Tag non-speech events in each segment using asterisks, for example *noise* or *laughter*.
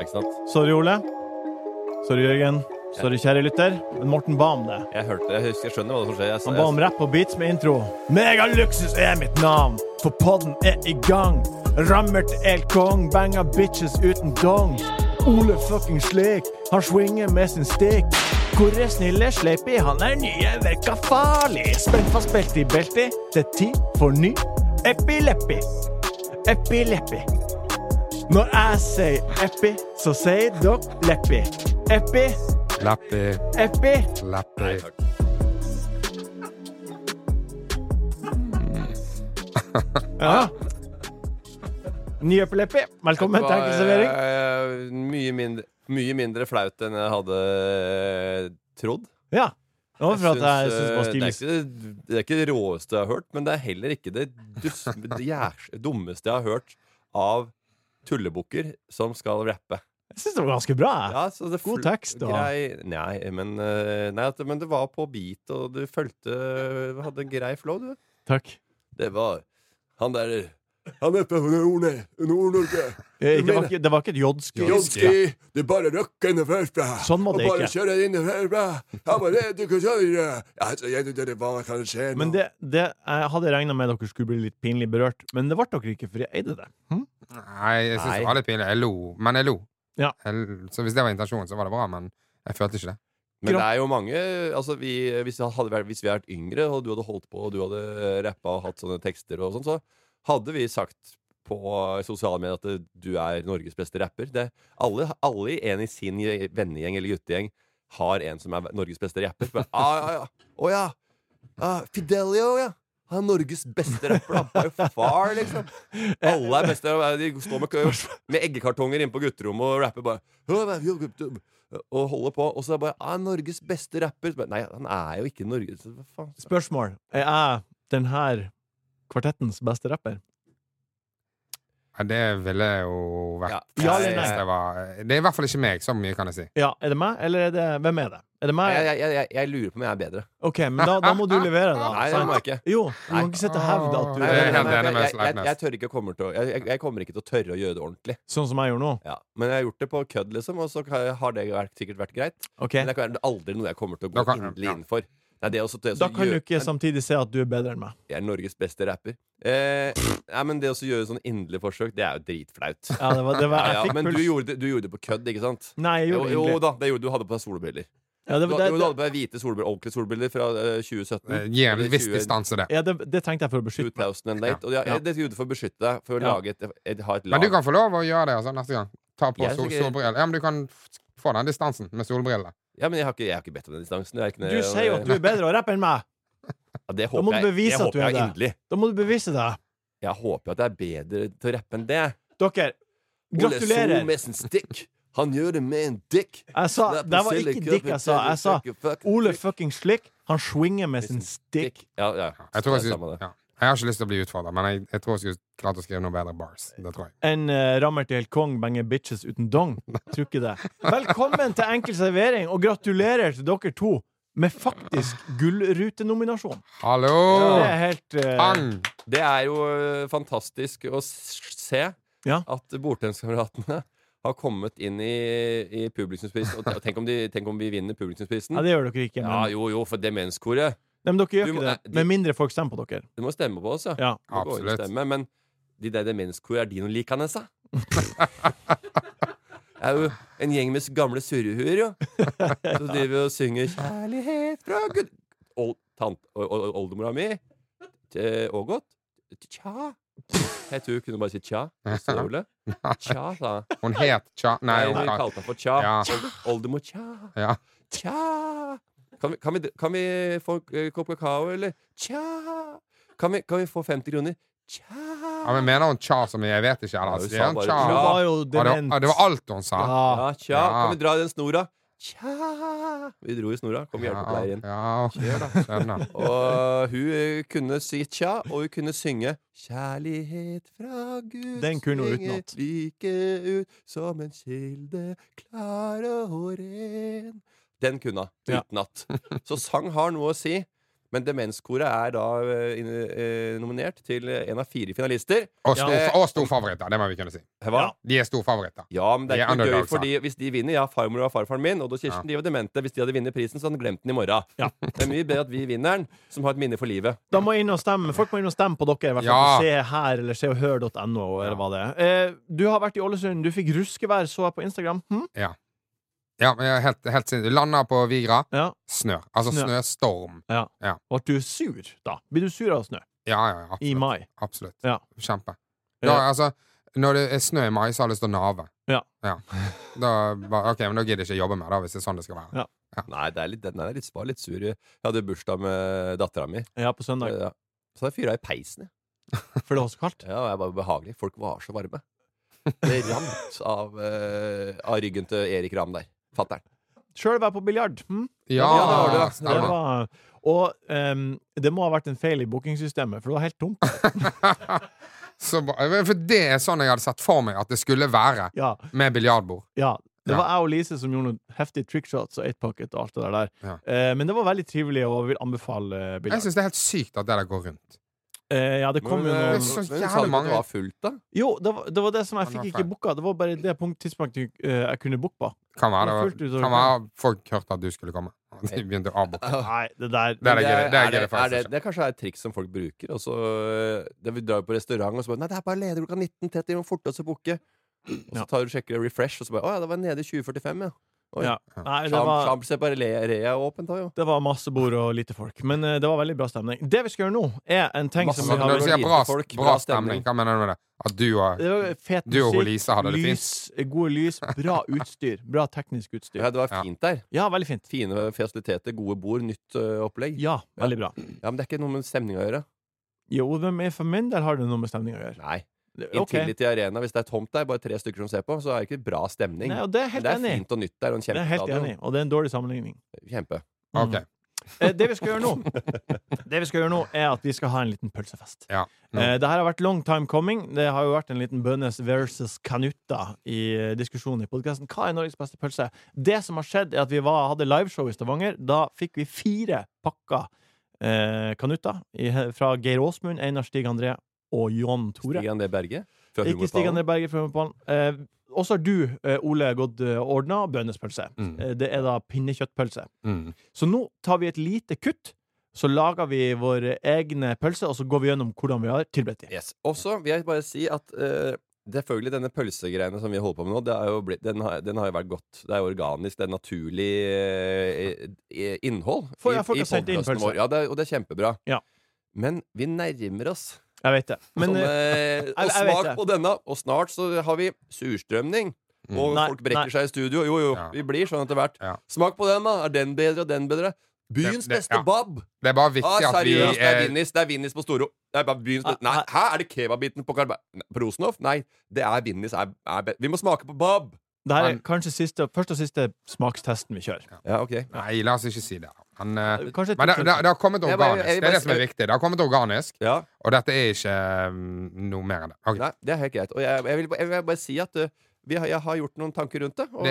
Ikke sant? Sorry, Ole. Sorry, Jørgen. Sorry, kjære lytter. Men Morten ba om det. Jeg hørte, jeg husker, jeg skjønner hva som skjer. Jeg, Han ba om rapp og beats med intro. Megaluksus er mitt navn, for podden er i gang. Rammer til El Kong, banga bitches uten dong. Ole fucking slik, han swinger med sin stick. Hvor er snille Sleipi, han er nye, virka farlig. Spent fast belte i belti, det er tid for ny epileppi. Epileppi. Når jeg sier eppi, så sier dere leppi. Eppi. Lappi, Eppi. lappi. *laughs* Ja. Ny epileppi. Velkommen til Enkel servering. Eh, mye, mindre, mye mindre flaut enn jeg hadde eh, trodd. Ja. Det var for at jeg syns, syns det var eh, stilig. det, er ikke, det er ikke det råeste jeg har hørt, men det er heller ikke det, dus, det dummeste jeg har hørt av tullebukker som skal rappe. Jeg syns det var ganske bra. Ja, så det God tekst, da. Grei, nei, men, eh, nei, men det var på beat, og du fulgte Hadde en grei flow, du. Takk. Det var Han der Han er fra Nord- Nord-Norge. Eh, Det var ikke, var et jodski. Jodski, det er bare røkkene førfra. Sånn var det og bare ikke. kjører inn herfra. Han bare du kan kjøre. Ja, så jeg vet hva kan skje nå. Men det, det Jeg hadde regna med dere skulle bli litt pinlig berørt, men det ble dere ikke, for jeg eide det. Hm? Nei, jeg syns det var litt pinlig. Jeg lo, men jeg lo. Ja. Jeg, så hvis det var intensjonen, så var det bra, men jeg følte ikke det. Men det er jo mange altså vi, hvis, vi hadde vært, hvis vi hadde vært yngre, og du hadde holdt på, og du hadde rappa og hatt sånne tekster, og sånn, så hadde vi sagt på sosiale medier at du er Norges beste rapper. Det, alle, alle en i sin vennegjeng eller guttegjeng har en som er Norges beste rapper. Å ah, ja, ja. oh, ja. Ah, Fidelio, ja. Han er Norges beste rapper, Han er jo far, liksom. Alle er beste. De står med, med eggekartonger inne på gutterommet og rapper bare Og holder på. Og så er det bare er 'Norges beste rapper'. Nei, han er jo ikke Norges Spørsmål. Er jeg den her kvartettens beste rapper? Ja, det ville jo vært Ja. Ja det, var, det er i hvert fall ikke meg, så mye kan jeg si. Ja, er det meg, eller er det Hvem er det? Er det meg? Jeg, jeg, jeg, jeg lurer på om jeg er bedre. OK, men da, da må du levere, da. Nei, det må jeg ikke. Jo, du Nei. kan ikke sitte og hevde at du jeg er er kommer til å, jeg, jeg, jeg kommer ikke til å tørre å gjøre det ordentlig. sånn som jeg gjør nå. Ja. Men jeg har gjort det på kødd, liksom, og så har det vært, sikkert vært greit. Okay. Men det er aldri noe jeg kommer til å gå inderlig inn for. Nei, det er også, det er Da kan kan du ikke samtidig se at du er bedre enn meg. Jeg er Norges beste rapper. Eh, nei, men det å gjøre sånn inderlig forsøk, det er jo dritflaut. *laughs* Ja, det var, det var, Ja, jeg ja, men du gjorde, det, du gjorde det på kødd, ikke sant? Nei, jeg Jo, gjorde jo egentlig da, det gjorde du. hadde på deg solbriller. ja, det, det, jo, du hadde på deg hvite solbriller, ordentlige solbriller fra uh, 2017. Eh, Gi en Eller viss 20 distanse, det. ja, det, det tenkte jeg for å beskytte meg. 2000 and late. Og ja, Ja. Det gjorde du for å beskytte deg, for å Ja. lage et, et, ha et lag. Men du kan få lov å gjøre det altså, neste gang. Ta på solbriller. Ja, men du kan få den distansen med solbriller. Ja, men jeg har ikke, jeg har ikke bedt om den distansen. Jeg er ikke Du sier jo at du er bedre å rappe enn meg! ja, det Da må håper du jeg, bevise det at du håper er jeg det. inderlig. Da må du bevise det. Jeg håper at jeg er bedre til å rappe enn det. Dere, Ole gratulerer! So med sin stick. Han gjør det med en dick. Jeg sa, det var ikke dick jeg sa. Jeg sa Ole fucking Slick, han swinger med sin stick. Ja, ja. Jeg, tror jeg, Det er samme det. ja. Jeg har ikke lyst til å bli utfordra, men jeg, jeg tror jeg skulle klart å skrive noe bedre bars. Det tror jeg. En uh, rammer til helt kong banger bitches uten dong. Tror ikke det. Velkommen til Enkel servering, og gratulerer til dere to med faktisk gullrutenominasjon. Hallo! Det er helt uh... Pang! Det er jo fantastisk å se Ja. at Bordtenniskameratene har kommet inn i, i publikumsprisen. Og tenk om, de, tenk om vi vinner publikumsprisen. Ja, det gjør dere ikke. Men, Ja, jo, jo, for demenskoret. Nei, men dere gjør må- ikke det. de- Med mindre folk stemmer på dere. Du må stemme på oss, ja. Ja. Absolutt. Stemme, men de der demenskoret, er de noe likende, sa? *laughs* Det er jo en gjeng med gamle surrehuer, jo. *laughs* Så driver vi og synger 'Kjærlighet fra Gud' Old, tant, Oldemora mi, Ågot, tja. Jeg tror hun kunne bare si tja. *laughs* Tja, sa hun. Hun het tja. Nei, Nei, hun hun kalte henne for tja. Ja. Oldemor tja. Ja. Tja. Kan vi, kan, vi, kan vi få en kopp kakao, eller? Tja. Kan vi, kan vi få 50 kroner? Tja. Ja, men Mener hun tja som jeg vet ikke? Ja, Eller? hun tja? Hun var jo Ja, det, var, dement. ja, det var alt hun sa? Ja. Ja, tja, Ja. kan vi dra i den snora? Tja Vi dro i snora. Kom hjelpepleier inn. Ja, ja. Og hun eh, kunne si tja, og hun kunne synge 'Kjærlighet fra Gud Den kunne hun utenat. like ut som en kilde, klar og ren'. Den kunne hun Ja. Så sang har noe å si. Men Demenskoret er da eh, eh, nominert til en av fire finalister. Og, Ja. stor, og storfavoritter, det må vi kunne si. Hva? De er storfavoritter. Ja, men det De er er ikke gøy, fordi hvis de vinner Ja, farmor og farfaren min og da Kirsten de var demente. Hvis de hadde vunnet prisen, så hadde de glemt den i morgen. Ja. Det er mye bedre at vi vinner den, som har et minne for livet. Da må inn og stemme. Folk må inn og stemme på dere. I hvert fall Ja. Se her eller se Eller hva det er. Eh, du har vært i Ålesund. Du fikk ruskevær, så jeg på Instagram. Hm? Ja, men jeg er helt, helt sinnssykt. Landa på Vigra. Ja. Snø. Altså Snø. snøstorm. Ble du sur da? Blir du sur av snø? Ja, ja, ja, I mai? Absolutt. Ja. Kjempe. Ja. Da, altså, når det er snø i mai, så har jeg lyst til å nave. Ja. Da, ok, men da gidder jeg ikke jobbe mer, da, hvis det er sånn det skal være. Ja. Nei, det er litt, den er litt, var litt sur. Jeg hadde bursdag med dattera mi. Ja, på søndag. Ja. Så jeg fyra i peisen. jeg. For det var så kaldt? Ja, og jeg var behagelig. Folk var så varme. Det rant av, uh, av ryggen til Erik Ramm der. Fatter'n. Sjøl var jeg på biljard. Hm? Ja, Ja, det var det, da. Det var, og um, det må ha vært en feil i bookingsystemet, for det var helt tomt. *laughs* Så For det er sånn jeg hadde sett for meg at det skulle være Ja, med biljardbord. ja. Det Ja. var jeg og Lise som gjorde noen heftige trickshots og 8-pocket og alt det der. Ja. Eh, men det var veldig trivelig, og vil anbefale biljard. Jeg syns det er helt sykt at det der går rundt. Eh, ja, det kom jo noen eh, så men jævlig sa mange- var fullt, da? Jo, det var, det var det som jeg fikk ikke booka. Det var bare det punkt, tidspunktet eh, jeg kunne booke på. Kan være, Det er fullt kan være folk hørte at du skulle komme. De begynte å avbooke. *laughs* Nei, det der Det er det gøy- det er gøy, det, det faktisk det, ikke. det kanskje er et triks som folk bruker. Og så øh, det Vi drar på restaurant, og så bare Nei, det er bare ledig klokka 19.30. Vi må forte oss å booke. Og så tar du og sjekker refresh, og så bare Å ja, det var nede i 2045, ja. Ja. Nei, det var, Champs er bare Rea åpent da, jo. det var masse bord og lite folk. Men eh, det var veldig bra stemning. Det vi skal gjøre nå, er en ting Masse som vi har når du sier bra, folk, bra bra stemning, stemning. hva mener du med det? At du og Det var fet Du og musikk, Lise hadde det lys, gode lys, bra *laughs* utstyr. Bra teknisk utstyr. Ja, det var Ja. fint der. Ja, veldig fint. Fine fasiliteter, gode bord, nytt øh, opplegg. Ja, veldig bra. Ja, Men det er ikke noe med stemning å gjøre. Jo, men for min del har det noe med stemning å gjøre. Nei. Intility Arena, hvis det er tomt der, bare tre stykker som ser på, så er det ikke bra stemning. Nei, og det er helt det er enig fint og nytt der, og en Det er helt kjempestadion. enig og det er en dårlig sammenligning. Kjempe. Mm. Okay. *laughs* det vi skal gjøre nå *laughs* Det vi skal gjøre nå er at vi skal ha en liten pølsefest. Ja. Nå. Eh, det her har vært long time coming. Det har jo vært en liten Bønnes versus Kanutta i eh, diskusjonen i podkasten. Hva er Norges beste pølse? Det som har skjedd, er at vi var, hadde liveshow i Stavanger. Da fikk vi fire pakker eh, Kanutta fra Geir Åsmund, Einar Stig André og John Tore. Stig André Berge. Ikke Stig. André Berger fra Humorpallen. Eh, også har du, eh, Ole, gått eh, ordna bønnespølse. Mm. Eh, det er da pinnekjøttpølse. Mm. Så nå tar vi et lite kutt. Så lager vi våre egne pølser, og så går vi gjennom hvordan vi har tilberedt dem. Yes. Også vil jeg bare si at uh, selvfølgelig denne pølsegreiene som vi holder på med nå, blitt, den, har, den har jo vært godt. Det er organisk, det er naturlig uh, eh, innhold For- har sendt inn vår. Ja, det er, og det er kjempebra. Ja. Men vi nærmer oss. Jeg vet det. Men sånn, eh, eh, og jeg smak på denne. Og snart så har vi surstrømning. Mm. Og Nei, folk brekker nei. seg i studio. Jo, jo, Ja. vi blir sånn etter hvert. Ja. Smak på den, da. Er den bedre og den bedre? Byens Det- det- beste ja. bab. Det er bare Ah, viktig at vi seriøst, det er eh, Vinnis Det er Vinnis på Storo. Det er bare byens beste. Nei, Ah, hæ, er det kebabbiten på Karbe... Rosenhoff? Nei, det er Vinnis. Er, er be vi må smake på bab! det her er kanskje siste, første og siste smakstesten vi kjører. Ja, ok. Nei, la oss ikke si det. Men, eh, Kanskje men det, det, det har kommet organisk. Det er det som er viktig. Det har kommet organisk, Ja, og dette er ikke mm, noe mer enn det. Okay. nei, Det er helt greit. Og jeg, jeg, vil, jeg vil bare si at vi har, jeg har gjort noen tanker rundt det. Og,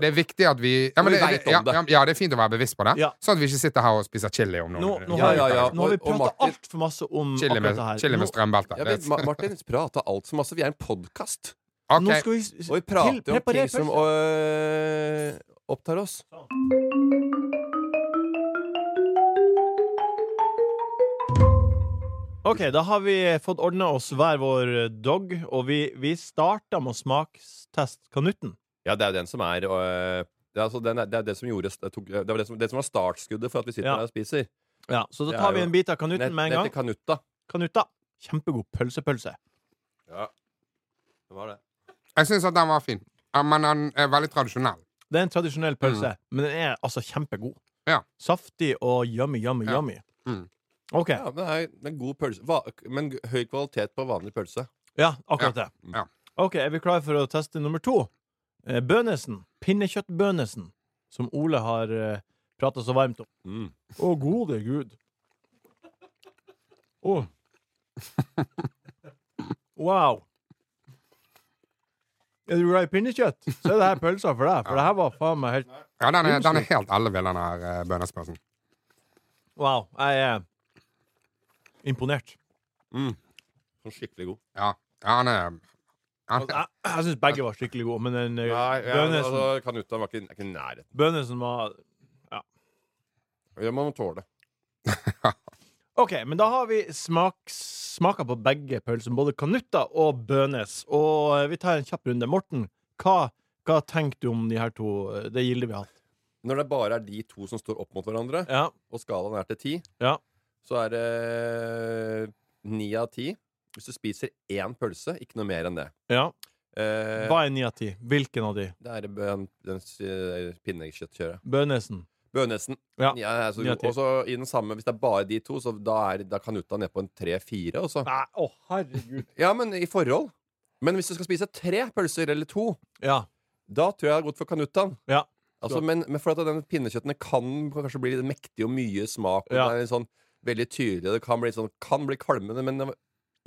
Det er viktig at vi ja, men vi det, det, ja, ja, ja, det er fint å være bevisst på det, Ja. sånn at vi ikke sitter her og spiser chili om noen Nå, nå, har, ja, ja. vi- nå har vi prata altfor masse om Chili akkurat med, det her. chili med strømbelte. ja, Ma Martin prater altfor masse. Vi er en podkast. Okay. nå skal vi Og vi prater om ting som øh, opptar oss. OK, da har vi fått ordna oss hver vår dog, og vi, vi starta med å smaksteste kanutten. Ja, det er jo den som er øh, det, er altså, den er, det er det som gjorde det, tok, det var det som, det som var startskuddet for at vi sitter Ja. her og spiser. Ja, så da tar vi en bit av kanutten Nett, med en gang. til Kanutta. Kanutta. Kjempegod pølsepølse. Ja. Det var det. Jeg syns at den var fin, men den er veldig tradisjonell. Det er en tradisjonell pølse, men den er altså kjempegod. Ja. Saftig og yummy, yummy, Ja. yummy. Mm. OK. Ja, det er en god pølse. Va men høy kvalitet på vanlig pølse. Ja, akkurat det. Ja. OK, er vi klare for å teste nummer to? Eh, Bønesen. Pinnekjøttbønesen. Som Ole har uh, prata så varmt om. Å, Mm. oh, gode gud. Å. *laughs* Wow. Er du glad i pinnekjøtt, så er det her pølsa for deg. For det her var faen meg helt Ja, den er, den er helt ellevill, den her uh, bønnespølsen. Wow. Jeg er imponert. Mm. Skikkelig god. Ja, ja han er Altså, jeg jeg syns begge var skikkelig gode, men den eh, Nei, ja, Bønesen, altså, Kanuta var ikke, ikke i nærheten. Bønesen var må man tåle. *laughs* OK, men da har vi smak, smaka på begge pølsene, både Kanutta og Bønes. Og eh, vi tar en kjapp runde. Morten, hva, hva tenker du om de her to, eh, det gildet vi har hatt? Når det bare er de to som står opp mot hverandre, Ja, og skalaen er til ti, Ja. Så er det ni av ti. Hvis du spiser én pølse, ikke noe mer enn det. ja. Eh, Hva er ni av ti? Hvilken av de? det er bøn, den pinnekjøttkjøret. Bønesen. Bønesen. Ja. Ja, altså, og så i den samme, hvis det er bare de to, så da er da kan Utta ned på en tre-fire. Nei, å herregud. *laughs* Ja, men i forhold. Men hvis du skal spise tre pølser eller to, Ja. da tror jeg det er godt for kanuttaen. Ja. Altså, men, men for at den pinnekjøttene kan kanskje bli litt mektig og mye smak, og Ja. sånn veldig tydelig, det kan bli, sånn, kan bli kvalmende, men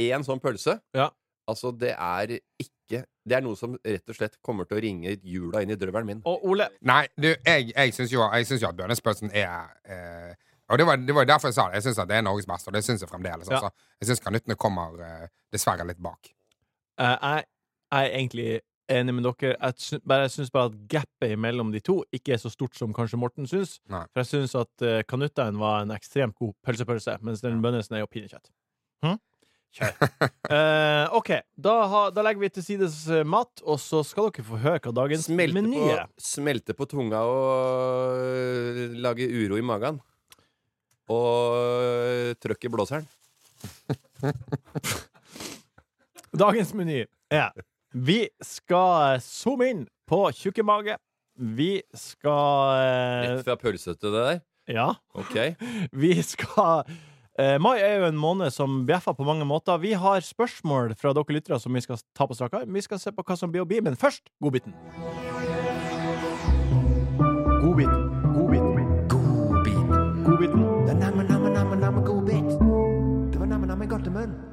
én sånn pølse Ja. Altså, det er ikke Det er noe som rett og slett kommer til å ringe jula inn i drøvelen min. Og Ole, Nei, du, jeg, jeg syns jo, jo at bønnespølsen er eh, Og det var, det var derfor jeg sa det. Jeg syns det er Norges beste, og det syns jeg fremdeles. Ja. Altså. Jeg syns kanuttene kommer eh, dessverre litt bak. Uh, jeg, jeg er egentlig enig med dere. Jeg sy bare, jeg syns bare at gapet mellom de to ikke er så stort som kanskje Morten syns. Nei. For jeg syns at uh, kanuttaen var en ekstremt god pølsepølse, mens den bønnesen er jo pinnekjøtt. Hm? Kjør. uh, *laughs* OK, da, ha, da legger vi til sides eh, mat, og så skal dere få høre hva dagens Smelte meny er. smelte på tunga og lage uro i magen. Og trøkk i blåseren. *laughs* Dagens meny er Vi skal zoome inn på tjukke mage. Vi skal eh, Rett fra pølsete, det der. Ja. Ok. *laughs* Vi skal eh, Mai er jo en måned som bjeffer på mange måter. Vi har spørsmål fra dere lyttere som vi skal ta på strak arm. Vi skal se på hva som blir å bli, men først godbiten. Godbiten. Godbiten. Godbit. Godbiten. Det var namme, namme, namme, namme godbit. Det var namme, namme godt i munnen.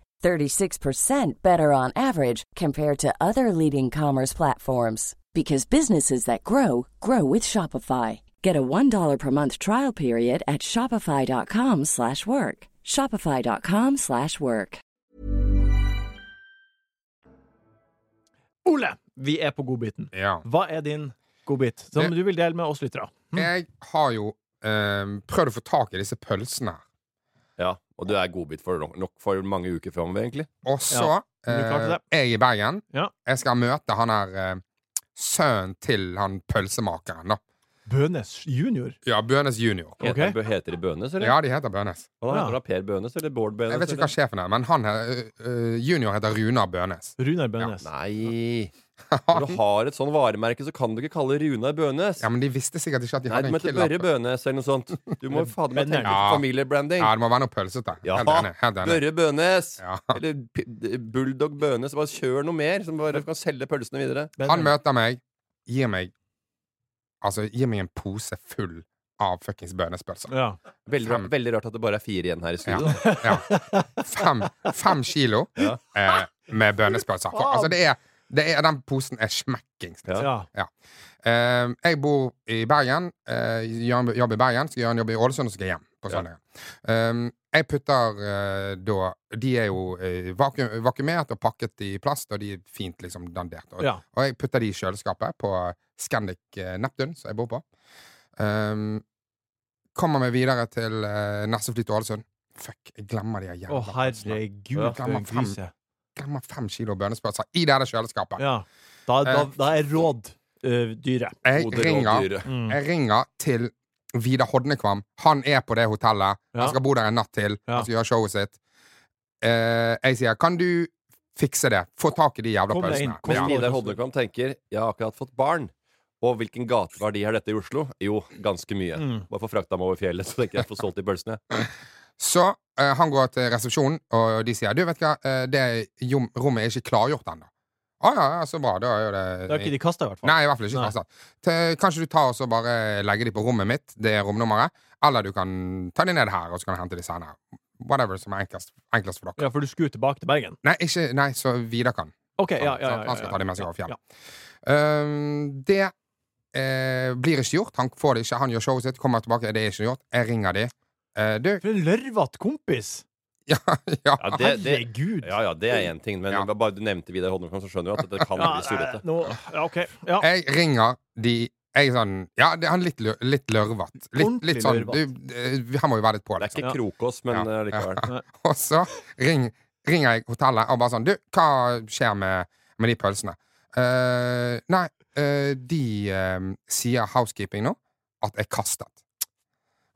36% better on average compared to other leading commerce platforms because businesses that grow grow with Shopify. Get a $1 per month trial period at shopify.com/work. shopify.com/work. Ole, vi er på godbiten. Ja. Hva er din godbit som Det- du vil dele med oss lyttere? Jeg har jo eh, prøvd å få tak i disse pølsene. Og du er godbit for nok, nok for mange uker framover, egentlig. Og så Ja, eh, er jeg i Bergen. Ja. Jeg skal møte han her eh, sønnen til han pølsemakeren, da. Bønes junior. Ja, Bønes junior. Okay. Heter, de heter de Bønes, eller? Ja, de heter Bønes. Hva da heter det? Per Bønes eller Bård Bønes? Jeg vet ikke eller? hva sjefen er, men han her, junior heter Runar Bønes. Runar Bønes. Nei Når du har et sånn varemerke, så kan du ikke kalle Runar Bønes. Ja, men de visste sikkert ikke at de Nei, hadde du en heter Børre killer. Bønes eller noe sånt. Du må fader meg tenke Ja. familiebranding. Ja, det må være noe pølsete. Ja. Børre Bønes. Ja. Eller P- Bulldog Bønes. Bare kjør noe mer, som bare kan selge pølsene videre. Han møter meg, gir meg Altså, gir meg en pose full av fuckings bønespølser. Ja. Veldig, rart- veldig rart at det bare er fire igjen her i studio. ja. Fem, fem kilo Ja. eh, med bønespølser. For, altså, det er, det er Den posen er smekkings. Ja. ja. Eh, jeg bor i Bergen, eh, jobber i Bergen, skal gjøre en jobb i Ålesund, og skal hjem på Ja. Eh, jeg putter uh, da De er jo uh, vakuum, vakuumert og pakket i plast, og de er fint liksom dandert. Og, Ja. og jeg putter de i kjøleskapet på Scandic eh, Neptun, som jeg bor på. Um, kommer meg videre til uh, neste fly til Ålesund. Fuck, jeg glemmer de Å, jævla pølsene. herregud, glemmer fem. Glemmer fem kilo bønnespølser i det der kjøleskapet. Ja. Da, da, Eh. da er råd uh, dyre. Jeg ringer. Mm. jeg ringer til Vidar Hodnekvam. Han er på det hotellet. Ja. Han skal bo der en natt til. Ja. Han skal gjøre showet sitt. Eh, jeg sier 'kan du fikse det'? Få tak i de jævla Kom pausene'. kom Ja. Vidar Hodnekvam tenker Jeg har akkurat fått barn. Og hvilken gateverdi har dette i Oslo? Jo, ganske mye. Mm. Bare få frakta meg over fjellet, så tenker jeg får solgt de pølsene. Så eh, han går til resepsjonen, og de sier 'du, vet hva, eh, det rommet er ikke klargjort ennå'. Å ja, ja, så bra. Da er det Det har ikke de kasta, i hvert fall. Nei, i hvert fall ikke kasta. Kanskje du tar og så bare legger de på rommet mitt, det er romnummeret. Eller du kan ta de ned her, og så kan jeg hente de senere. Whatever som er enklest, enklest for dere. Ja, for du skulle tilbake til Bergen? Nei, ikke, nei, så Vidar kan. OK, ja, ja, ja, ja, Han skal ta de med seg over fjellet. Um, det eh, blir ikke gjort. Han får det ikke. Han gjør showet sitt, kommer tilbake. Det er ikke gjort. Jeg ringer de. Uh, du For en lørvete kompis! *laughs* Ja, ja. Ja, det, det, Herregud. ja, ja, det er én ting, men Ja. bare du nevnte Vidar Holmenkollen, så skjønner du at det kan Ja, bli surrete. No, ja, OK. Ja. Jeg ringer de jeg er sånn Ja, det er han litt, lø- litt lørvete. Litt, litt sånn du, Han må jo være litt på, Det er liksom. ikke Krokås, men Ja. eh, likevel. *laughs* Og så ring, ringer jeg hotellet og bare sånn Du, hva skjer med, med de pølsene? Uh, nei, uh, de uh, sier housekeeping nå at jeg kastet.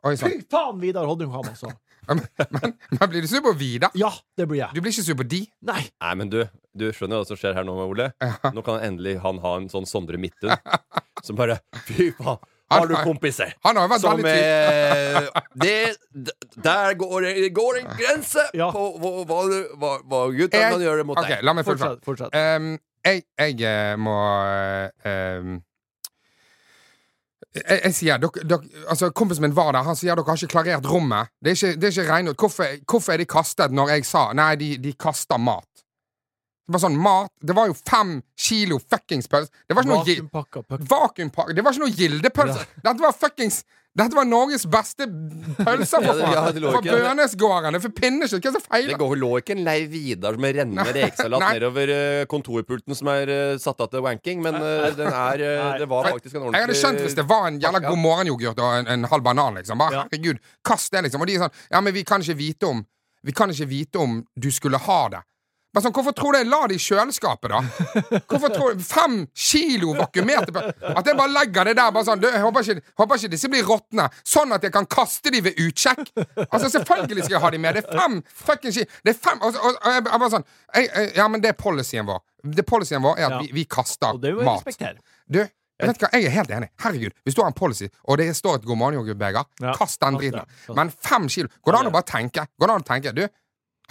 Sånn Fy faen, Vidar Hodnekvam, altså. Men, men, men blir du sur på vi, da? Ja, det blir jeg. Du blir ikke sur på de? Nei. Nei, men du, du skjønner hva som skjer her nå, Ole? Nå kan endelig han ha en sånn Sondre Midthun som bare Fy faen, har du kompiser? Han har vært Som veldig eh, det, Der går, det- går en grense Ja. på hva, hva, hva, hva gutta kan gjøre mot Ok, deg. la meg fullføre. Fortsett. fortsett. Um, jeg, jeg eh, må um, jeg, jeg sier, dok, dok, altså Kompisen min var der. Han sier dere har ikke klarert rommet. Det er ikke, det er ikke regnet ut. Hvorfor, hvorfor er de kastet når jeg sa Nei, de, de kaster mat? Det var sånn mat Det var jo fem kilo fuckings pølse. Det var ikke noe Vakuumpakka. Det var ikke noe gildepølse. Dette var fuckings Dette var Norges beste pølser, for det- faen! ja, det lå Fra ikke- Bønesgården. Det er for pinnekjøtt. Hva er det som Det feiler? går, lå ikke en Leiv Vidar med rennende rekesalat nedover eh, kontorpulten som er eh, satt av til wanking, men eh, den er Det var faktisk en ordentlig Jeg hadde skjønt hvis det var en jævla god morgen-yoghurt og en, en halv banan, liksom. Bare herregud, kast det, liksom. Og de er sånn Ja, men vi kan ikke vite om Vi kan ikke vite om du skulle ha det. Bare sånn, Hvorfor tror du jeg la det i kjøleskapet, da? Hvorfor tror du Fem kilo vakuumerte At jeg bare legger det der bare sånn du, Jeg håper ikke, håper ikke disse blir råtne, sånn at jeg kan kaste de ved utsjekk. Altså, selvfølgelig skal jeg ha de med. Det er fem fucking kilo. Det er fem Og, og, og jeg, jeg bare sånn jeg, jeg, Ja, men det er policyen vår. Det Policyen vår er at Ja. vi, vi kaster Og det mat. respektere. Du, jeg vet hva, jeg er helt enig. Herregud, Hvis du har en policy, og det står et God morgen-yoghurtbeger, Ja, kast den driten. Men fem kilo Går det an å bare tenke? Går det an å tenke Du,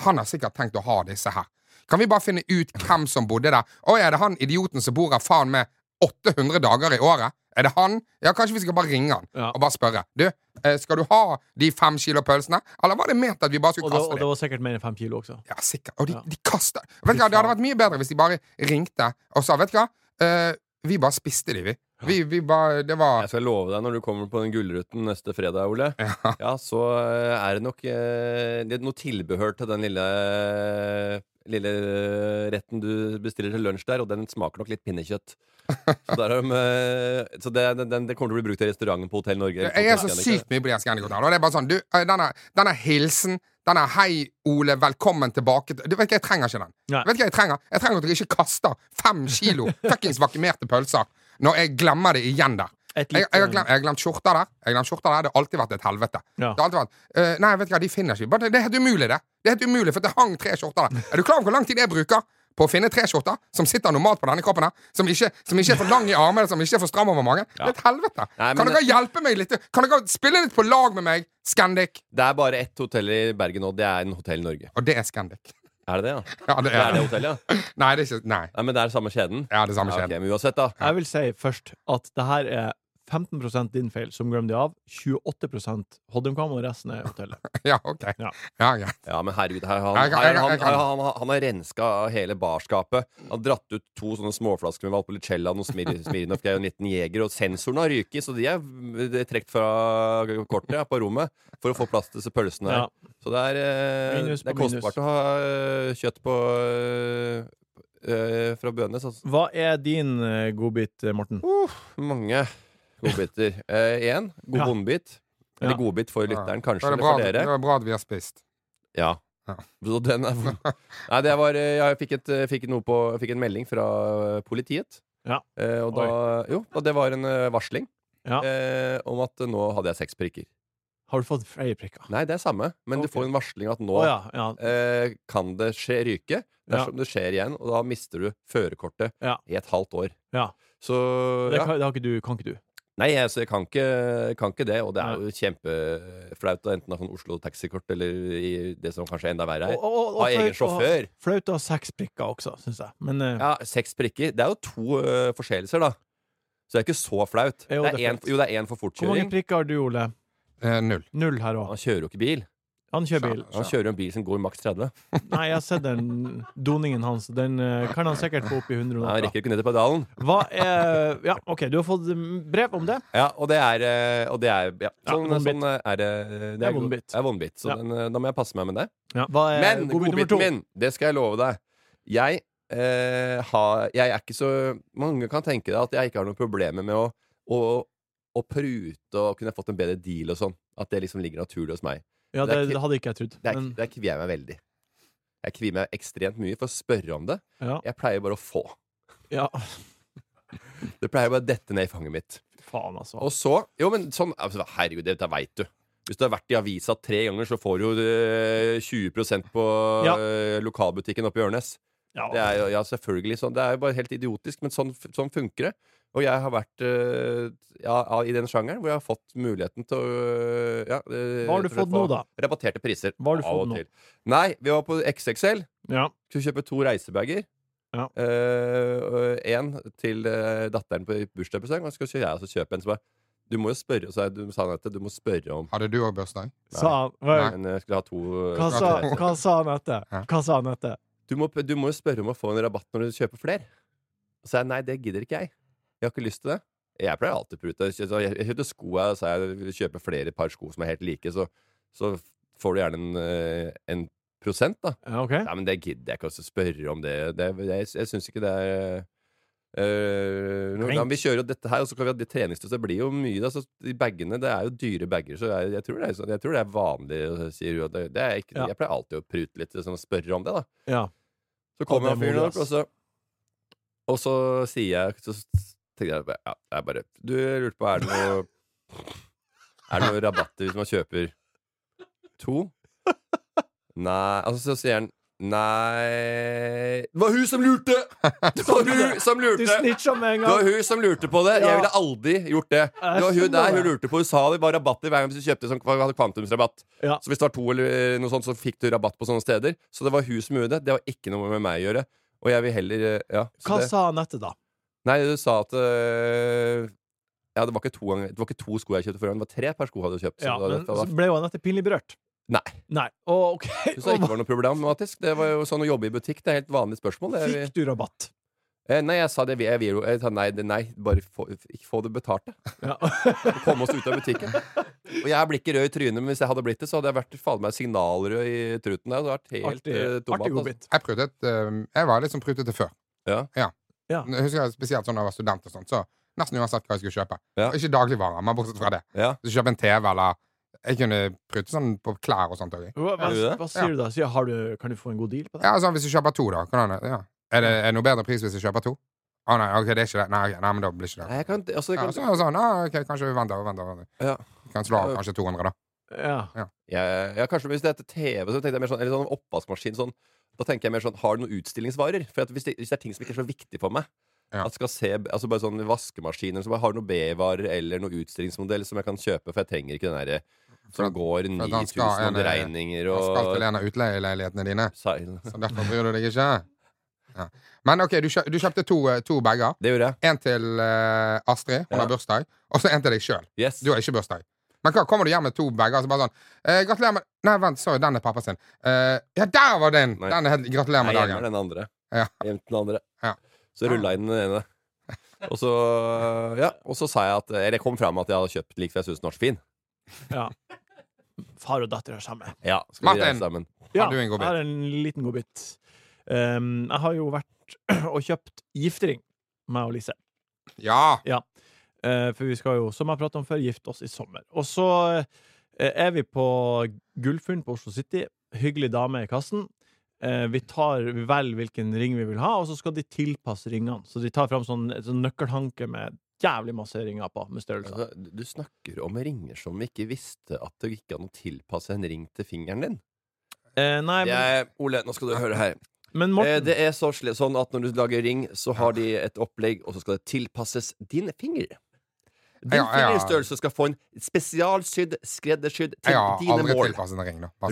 han har sikkert tenkt å ha disse her. Kan vi bare finne ut hvem som bodde der? Å, er det han idioten som bor her faen med 800 dager i året? Er det han? Ja, kanskje vi skal bare ringe han Ja. og bare spørre. Du, eh, skal du ha de fem kilo pølsene? Eller var det ment at vi bare skulle Og dem? kaste og det var sikkert mer enn fem kilo også. Ja, sikkert. Og de, Ja. de kaster Vet du hva, Det hadde vært mye bedre hvis de bare ringte og sa Vet du hva, uh, vi bare spiste de, vi. Vi, vi ba, Det var Jeg skal love deg, når du kommer på den Gullruten neste fredag, Ole, ja. så eh, er det nok eh, det er noe tilbehør til den lille Lille retten du bestiller til lunsj der, og den smaker nok litt pinnekjøtt. Så, der de, eh, så det, den, det kommer til å bli brukt i restauranten på Hotell Norge. Jeg er så sykt mye på de Scandic Hotel. Og det er bare sånn du, eh, denne, denne hilsen denne 'Hei, Ole, velkommen tilbake' til- Du vet hva, Jeg trenger ikke den. Nei. Vet du hva Jeg trenger Jeg trenger at dere ikke kaster fem kilo *laughs* fuckings vakumerte pølser når jeg glemmer det igjen der. Jeg, jeg, har glemt, jeg har glemt skjorta der. Jeg har glemt skjorta der Det har alltid vært et helvete. Ja. Det har alltid vært uh, Nei, vet du hva, de finner ikke det, er helt umulig, det. Det er helt umulig, For det hang tre skjorter der. Er du klar over hvor lang tid jeg bruker? På å finne tre skjorter som sitter normalt på denne kroppen, her som ikke, som ikke er for lang i armene, som ikke er for stram over magen. Det er et helvete. Nei, kan dere hjelpe meg litt? Kan dere spille litt på lag med meg? Scandic. Det er bare ett hotell i Bergen nå. Det er en Hotell Norge. Og det er Scandic. Er det det, ja? *laughs* Ja, det Det er er det hotellet, ja? Nei, det er ikke Nei. Nei, men det er samme kjeden? Ja, det er samme Ja, ok, kjeden. men uansett, da. Jeg vil si først at det her er 15% din feil, som glemte de av. 28% Hodderkvam, og resten er hotellet. *laughs* Ja, OK. Ja. Ja, ja. Ja, men herregud, her, han, her, han, her, han, han, har renska hele barskapet. Han har dratt ut to sånne småflasker med Valpolicella og noe Smir- Smirnoff og en liten Jeger, og sensoren har ryket, så de er, det er trukket fra kortet ja, på rommet for å få plass til disse pølsene her. Ja. Så det er, eh, det er kostbart minus. å ha eh, kjøtt på eh, eh, fra Bønes. Altså. Hva er din eh, godbit, Morten? Morten? Mange godbiter. Én god Ja. vondbit. Eller Ja. godbit for lytteren, Da kanskje. er det Eller for dere. det er bra at vi har spist. Ja. Ja. Den er *laughs* Nei, det var eh, Jeg fikk, et, eh, fikk, noe på, fikk en melding fra eh, politiet. Ja. Eh, og da Jo, og det var en eh, varsling Ja. eh, om at nå hadde jeg seks prikker. Har du fått flere prikker? Nei, det er samme, men okay. du får en varsling at nå oh, ja. ja. eh, kan det skje ryke dersom det skjer igjen, og da mister du førerkortet Ja. i et halvt år. Ja. Så Det, kan, det har ikke du, kan ikke du. Nei, altså, jeg kan ikke, kan ikke det, og det er jo kjempeflaut å enten ha sånn Oslo taxikort eller i det som kanskje er enda verre her. Og- og- og Ha egen sjåfør. Flaut å ha seks prikker også, syns jeg. Men uh... Ja, seks prikker. Det er jo to uh, forseelser, da. Så det er ikke så flaut. Jo, det er én for hvor mange prikker har du, Ole? Eh, null. Null her òg. Han kjører jo ikke bil. Han kjører bil. Han kjører en bil som går maks 30. Nei, jeg har sett den doningen hans. Den eh, kan han sikkert få opp i 100 Han rekker ikke ned til pedalen. Hva er Ja, OK, du har fått mm, brev om det? Ja, og det er, eh, og det er ja, sånn, vondbit. sånn eh, er det. Det er go- vondbit. Det er vondbit. Så Ja. den, eh, da må jeg passe meg med det. Hva er Men godbit nummer to? godbiten min, det skal jeg love deg. Jeg, eh, har, jeg er ikke så Mange kan tenke deg at jeg ikke har noen problemer med å, å, å prute og kunne fått en bedre deal og sånn. At det liksom ligger naturlig hos meg. Ja, det det, hadde ikke jeg trodd. Det, Men det kvier jeg meg veldig. Jeg kvier meg ekstremt mye for å spørre om det. ja, Jeg pleier bare å få. ja. *laughs* Det pleier bare å dette ned i fanget mitt. Faen, altså. Og så Jo, men sånn altså, Herregud, dette veit du. Hvis du har vært i avisa tre ganger, så får du eh, 20% på Ja. eh, lokalbutikken oppe i Ørnes. Ja. Det er jo ja, selvfølgelig sånn. Det er jo bare helt idiotisk, men sånn, sånn funker det. Og jeg har vært eh, ja, i den sjangeren hvor jeg har fått muligheten til å øh, ja, eh, Hva har du fått nå, da? Rabatterte priser. Hva har du fått nå? Nei, vi var på XXL. Ja. Skulle kjøpe to reisebager. Ja. Én til uh, datteren på bursdagspresang, og så skal jeg også kjøpe en. Så bare, du må jo spørre, så jeg, du sa Anette, du må spørre om Hadde du òg bursdag? Sa han jeg skulle ha to hva, sa, hva sa han etter? Hva sa han etter? du må, du må jo spørre om å få en rabatt når du kjøper flere. Og så sa jeg nei, det gidder ikke jeg. Jeg har ikke lyst til det. Jeg pleier alltid å prute. Så Jeg kjøper sko og sa jeg vil kjøpe flere par sko som er helt like, så, så får du gjerne en, eh, en prosent, da. Ja, OK? Nei, men det gidder jeg ikke å spørre om det. det jeg jeg syns ikke det er Uh, nå- Klink. ja, Vi kjører jo dette her, og så kan vi ha det treningstøyet. Det blir jo mye. Da, så de bagene, Det er jo dyre bager, så jeg, jeg, tror, det er, sånn- jeg tror det er vanlig. Sier hun. det, det er ikke, Ja. Jeg pleier alltid å prute litt sånn, og spørre om det. da Ja. Så kommer han fyren opp, og så, og så sier jeg Så tenker jeg ja, jeg bare Du jeg lurte på, er det noe Er det noe rabatter hvis man kjøper to? Nei Altså, så sier han Nei Det var hun som lurte! Det var hun som Du lurte! snitcha med en Det var hun som lurte på det. Jeg ville aldri gjort det. Det var hun der hun lurte på. Hun sa det var rabatter hver gang hvis du kjøpte sånn, hadde kvantumsrabatt. Ja. Så hvis det var to eller noe sånt, så fikk du rabatt på sånne steder. Så det var hun som gjorde det. Det var ikke noe med meg å gjøre. Og jeg vil heller eh, Ja. Hva det, sa han etter, da? Nei, du sa at øh, Ja, det var, ikke to, ganger- det var ikke to sko jeg kjøpte forhånd, det var tre par sko jeg du kjøpt. Så Ja, det, men så ble jo han etter pinlig berørt. Nei. Nei. Oh, okay. du sa ikke det var noe problematisk. Det var jo sånn å jobbe i butikk. Det er helt vanlig spørsmål. Det, Fikk du rabatt? eh, nei, jeg sa det. Jeg, jeg, jeg, jeg nei, nei, bare få, ikke få det betalt. Ja. *laughs* komme oss ut av butikken. Og jeg blir ikke rød i trynet, men hvis jeg hadde blitt det, så hadde jeg vært faen meg signalrød i truten. Det hadde vært helt Artig, eh, tomat, artig altså. Jeg prutet eh, Jeg var litt sånn prutete før. Ja. Ja. Jeg husker jeg spesielt sånn da jeg var student og sånt, så nesten uansett hva jeg skulle kjøpe. Ja. Ikke dagligvarer, men bortsett fra det. Ja. Hvis du kjøper en TV eller Jeg kunne prute sånn på klær og sånt òg. Hva, hva, det? hva sier du da? Sier, har du, kan du få en god deal på det? Ja, altså, hvis du kjøper to, da. Kan du, ja. Er det er det noe bedre pris hvis du kjøper to? Å nei, ok, det er ikke det. Nei, okay, nei men da blir ikke det. Nei, kan, altså, kan... Ja, kan, så, sånn, ah, ok, kanskje vi venter og venter. venter. Ja. Kan slå av kanskje 200, da. Ja. ja. ja, kanskje hvis det heter TV, så tenkte jeg mer sånn Eller sånn oppvaskmaskin. Sånn, da tenker jeg mer sånn Har du noen utstillingsvarer? For at hvis, det, hvis det er ting som ikke er så viktig for meg Ja. At skal se, altså bare sånn vaskemaskiner Så bare har du noen B-varer eller noen utstillingsmodell som jeg kan kjøpe, for jeg trenger ikke den derre For som går for at han skal 9000 regninger og eh, Han skal til en av utleieleilighetene dine, seil. så derfor bryr du deg ikke. Ja. Men OK, du, kjøp, du kjøpte to, eh, to bager. Det gjorde jeg. En til uh, Astrid, hun Ja. har bursdag, og så en til deg sjøl. Yes. Du har ikke bursdag. Men hva, kommer du hjem med to bager og så bare sånn eh, 'Gratulerer med Nei, vent, sorry, den er pappa sin. Eh, ja, der var din! Nei. Den er helt, gratulerer med Jeg gjemmer dagen. den andre. Ja. Jeg den andre. Ja. Så rulla jeg inn den ene. *laughs* Og så, ja, og så sa jeg at Eller jeg kom fram med at jeg hadde kjøpt like før jeg syntes den var så fin. ja. Far og datter er sammen. Ja, skal vi Martin! reise sammen. Ja, har du en godbit? jeg har en liten godbit. Um, jeg har jo vært *clears throat* og kjøpt giftering, meg og Lise. Ja! Eh, for vi skal jo, som jeg pratet om før, gifte oss i sommer. Og så eh, er vi på Gullfunn på Oslo City. hyggelig dame i kassen. Eh, vi tar, vel hvilken ring vi vil ha, og så skal de tilpasse ringene. Så de tar fram sånn, sånn nøkkelhanke med jævlig masse ringer på, med størrelser. Altså, du snakker om ringer som vi ikke visste at det gikk an å tilpasse en ring til fingeren din. Eh, nei, men, Jeg, Ole, nå skal du høre her. men Eh, det er så sånn at når du lager ring, så har de et opplegg, og så skal det tilpasses din finger. Din Ja, ja. fingerstørrelse skal få en spesialsydd, skreddersydd til dine mål.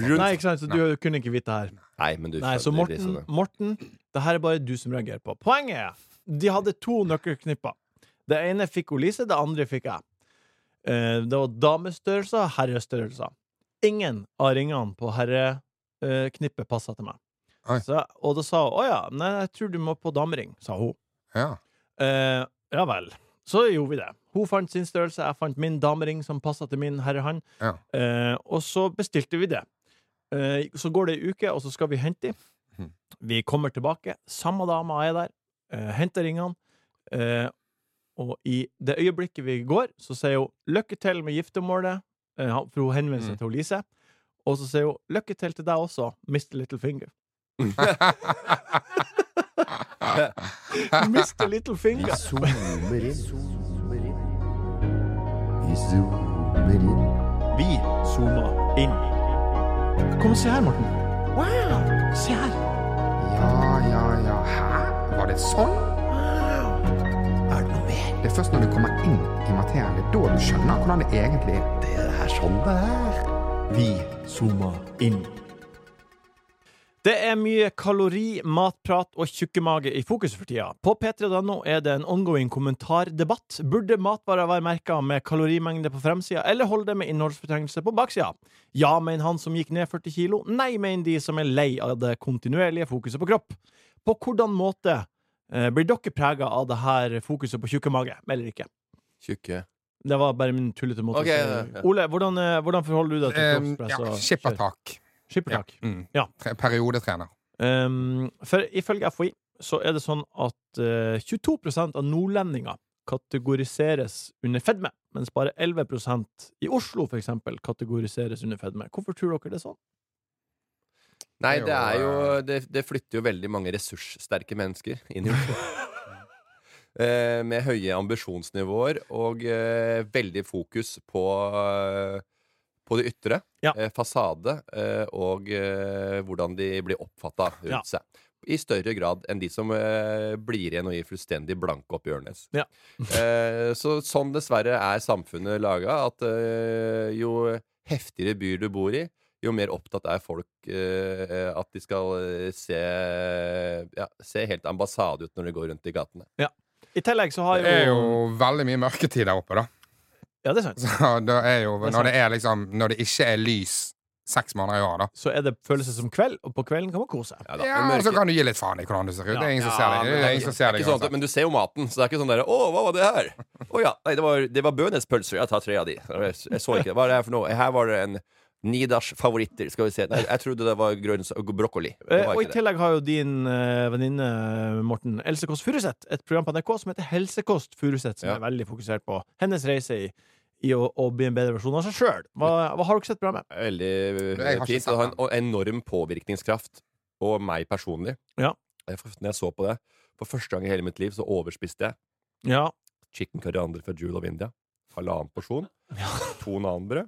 sånn. Nei, ikke sant, så du kunne ikke vite det her. Nei, men du Nei, så Morten, det. Morten, det her er bare du som reagerer på. Poenget er, de hadde to nøkkelknipper. Det ene fikk hun Lise, det andre fikk jeg. Eh, det var damestørrelser og herrestørrelser. Ingen av ringene på herreknippet passa til meg. Så, og da sa hun å ja, nei, jeg tror du må på damering, sa hun. Ja. Eh, ja vel. Så gjorde vi det. Hun fant sin størrelse, jeg fant min damering som passa til min herrehånd. Ja. Eh, og så bestilte vi det. Eh, så går det ei uke, og så skal vi hente dem. Mhm. Vi kommer tilbake. Samme dama er der. Eh, henter ringene. Eh, og i det øyeblikket vi går, så sier hun 'lykke til med giftermålet', eh, for hun henvender seg Mm. til Lise. Og så sier hun 'lykke til til deg også, Mr. Little Finger'. *laughs* *laughs* *laughs* Mr. Little Finger. Vi zoomer inn. Vi zoomer inn. Vi zoomer inn. Kom og se her, Morten. Wow! Se her. ja, ja, ja. Hæ? Var det sånn? Er det noe mer? Det er først når du kommer inn i materien, det er da du skjønner hvordan det egentlig er. Det er sånn det er. Vi zoomer inn. Det er mye kalori, matprat og tjukkemage i fokus for tida. På p3.no er det en ongoing kommentardebatt. Burde matvarer være merka med kalorimengde på fremsida, eller holde det med innholdsfortegnelse på baksida? Ja, mener han som gikk ned 40 kilo. Nei, mener de som er lei av det kontinuerlige fokuset på kropp. På hvordan måte eh, blir dere prega av det her fokuset på tjukkemage, eller ikke? Tjukke. Det var bare min tullete måte Okay, å si ja, ja. Ole, hvordan, eh, hvordan forholder du deg til Um, kroppspress? ja, og skippertak. Skippertak. Ja. Mm. Ja. Tre- Periodetrener. Um, for ifølge FHI så er det sånn at uh, 22% av nordlendinger kategoriseres under fedme, mens bare 11% i Oslo for eksempel kategoriseres under fedme. Hvorfor tror dere det er sånn? Nei, Det er jo, jo det, det flytter jo veldig mange ressurssterke mennesker inn i Oslo. *laughs* Eh, med høye ambisjonsnivåer og uh, veldig fokus på, eh, på det ytre. Ja. Eh, fasade eh, og eh, hvordan de blir oppfatta rundt Ja. seg. I større grad enn de som eh, blir igjen og gir fullstendig blanke opp Ørnes. Ja. *laughs* eh, så sånn dessverre er samfunnet laga, at eh, jo heftigere byer du bor i, jo mer opptatt er folk eh, at de skal se, ja, se helt ambassade ut når de går rundt i gatene. I tillegg så har Det er jo jo veldig mye mørketid der oppe, da. Ja, det er sant. Så *laughs* da er jo, Det er når det er liksom Når det ikke er lys seks måneder i år, da. Så er det følelse som kveld, og på kvelden kan man kose seg. Ja, da, og så kan du gi litt faen i hvordan du ser ut. Det er ingen som ser deg. Det er ingen som ser er deg ikke sånn at, uansett. men du ser jo maten, så det er ikke sånn der Å, hva var det her? *laughs* Å ja, nei, det var, det var bønespølser. Jeg tar tre av de. Jeg, jeg så ikke. Hva er det her for noe? Her var det en Nidars favoritter. Skal vi se. Nei, jeg trodde det var grønns brokkoli. Det Eh, og i tillegg har jo din uh, venninne Morten Else Kåss Furuseth et program på NRK som heter Helsekost Furuseth, som Ja. er veldig fokusert på hennes reise i, i å, å bli en bedre versjon av seg sjøl. Hva, hva har dere sett programmet? Veldig eh, ikke fint. Det har en og enorm påvirkningskraft. Og meg personlig. Ja. Jeg, når jeg så på det, for første gang i hele mitt liv, så overspiste jeg Ja. chicken coriander fra Jewel of India. Halvannen porsjon. Ja. To nanbrød.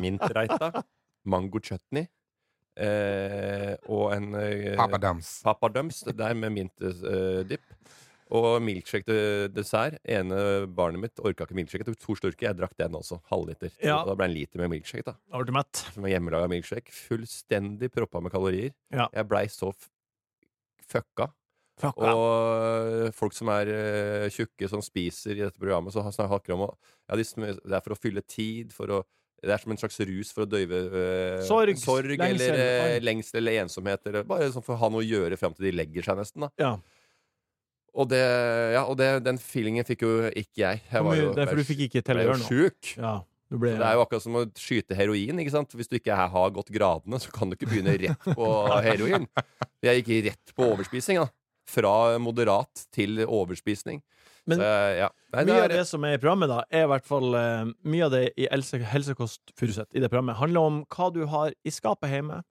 Mintreita. Mango chutney. Eh, og en eh, Papadums. Papadums. Det der med mint-dipp. og milkshake til dessert. Ene barnet mitt orka ikke milkshake. Jeg tok to slurker. Jeg drakk den også. Halvliter. Ja. Da ble det en liter med milkshake. da Da ble du mett. Som hjemmelaga milkshake. Fullstendig proppa med kalorier. Ja. Jeg blei så f fucka. Fuck, ja. Og folk som er uh, tjukke, som spiser i dette programmet, så snakker om å- ja, de, Det er for å fylle tid, for å det er som en slags rus for å døyve øh, Sorg, sorg lengsel, eller øh, lengsel eller ensomhet. Eller bare sånn for å ha noe å gjøre fram til de legger seg, nesten. da Ja. Og, det, ja, og det, den feelingen fikk jo ikke jeg. jeg var jo, det er for du fikk ikke til nå. sjuk. Ja, du ble, det er jo akkurat som å skyte heroin. ikke sant? Hvis du ikke har gått gradene, så kan du ikke begynne rett på *laughs* heroin. Jeg gikk rett på overspising. da Fra moderat til overspisning. Men så, ja. Nei, det Mye er- av det som er i programmet, da, er i hvert fall uh, Mye av det i Else, Helsekost Furuset i det programmet handler om hva du har i skapet hjemme,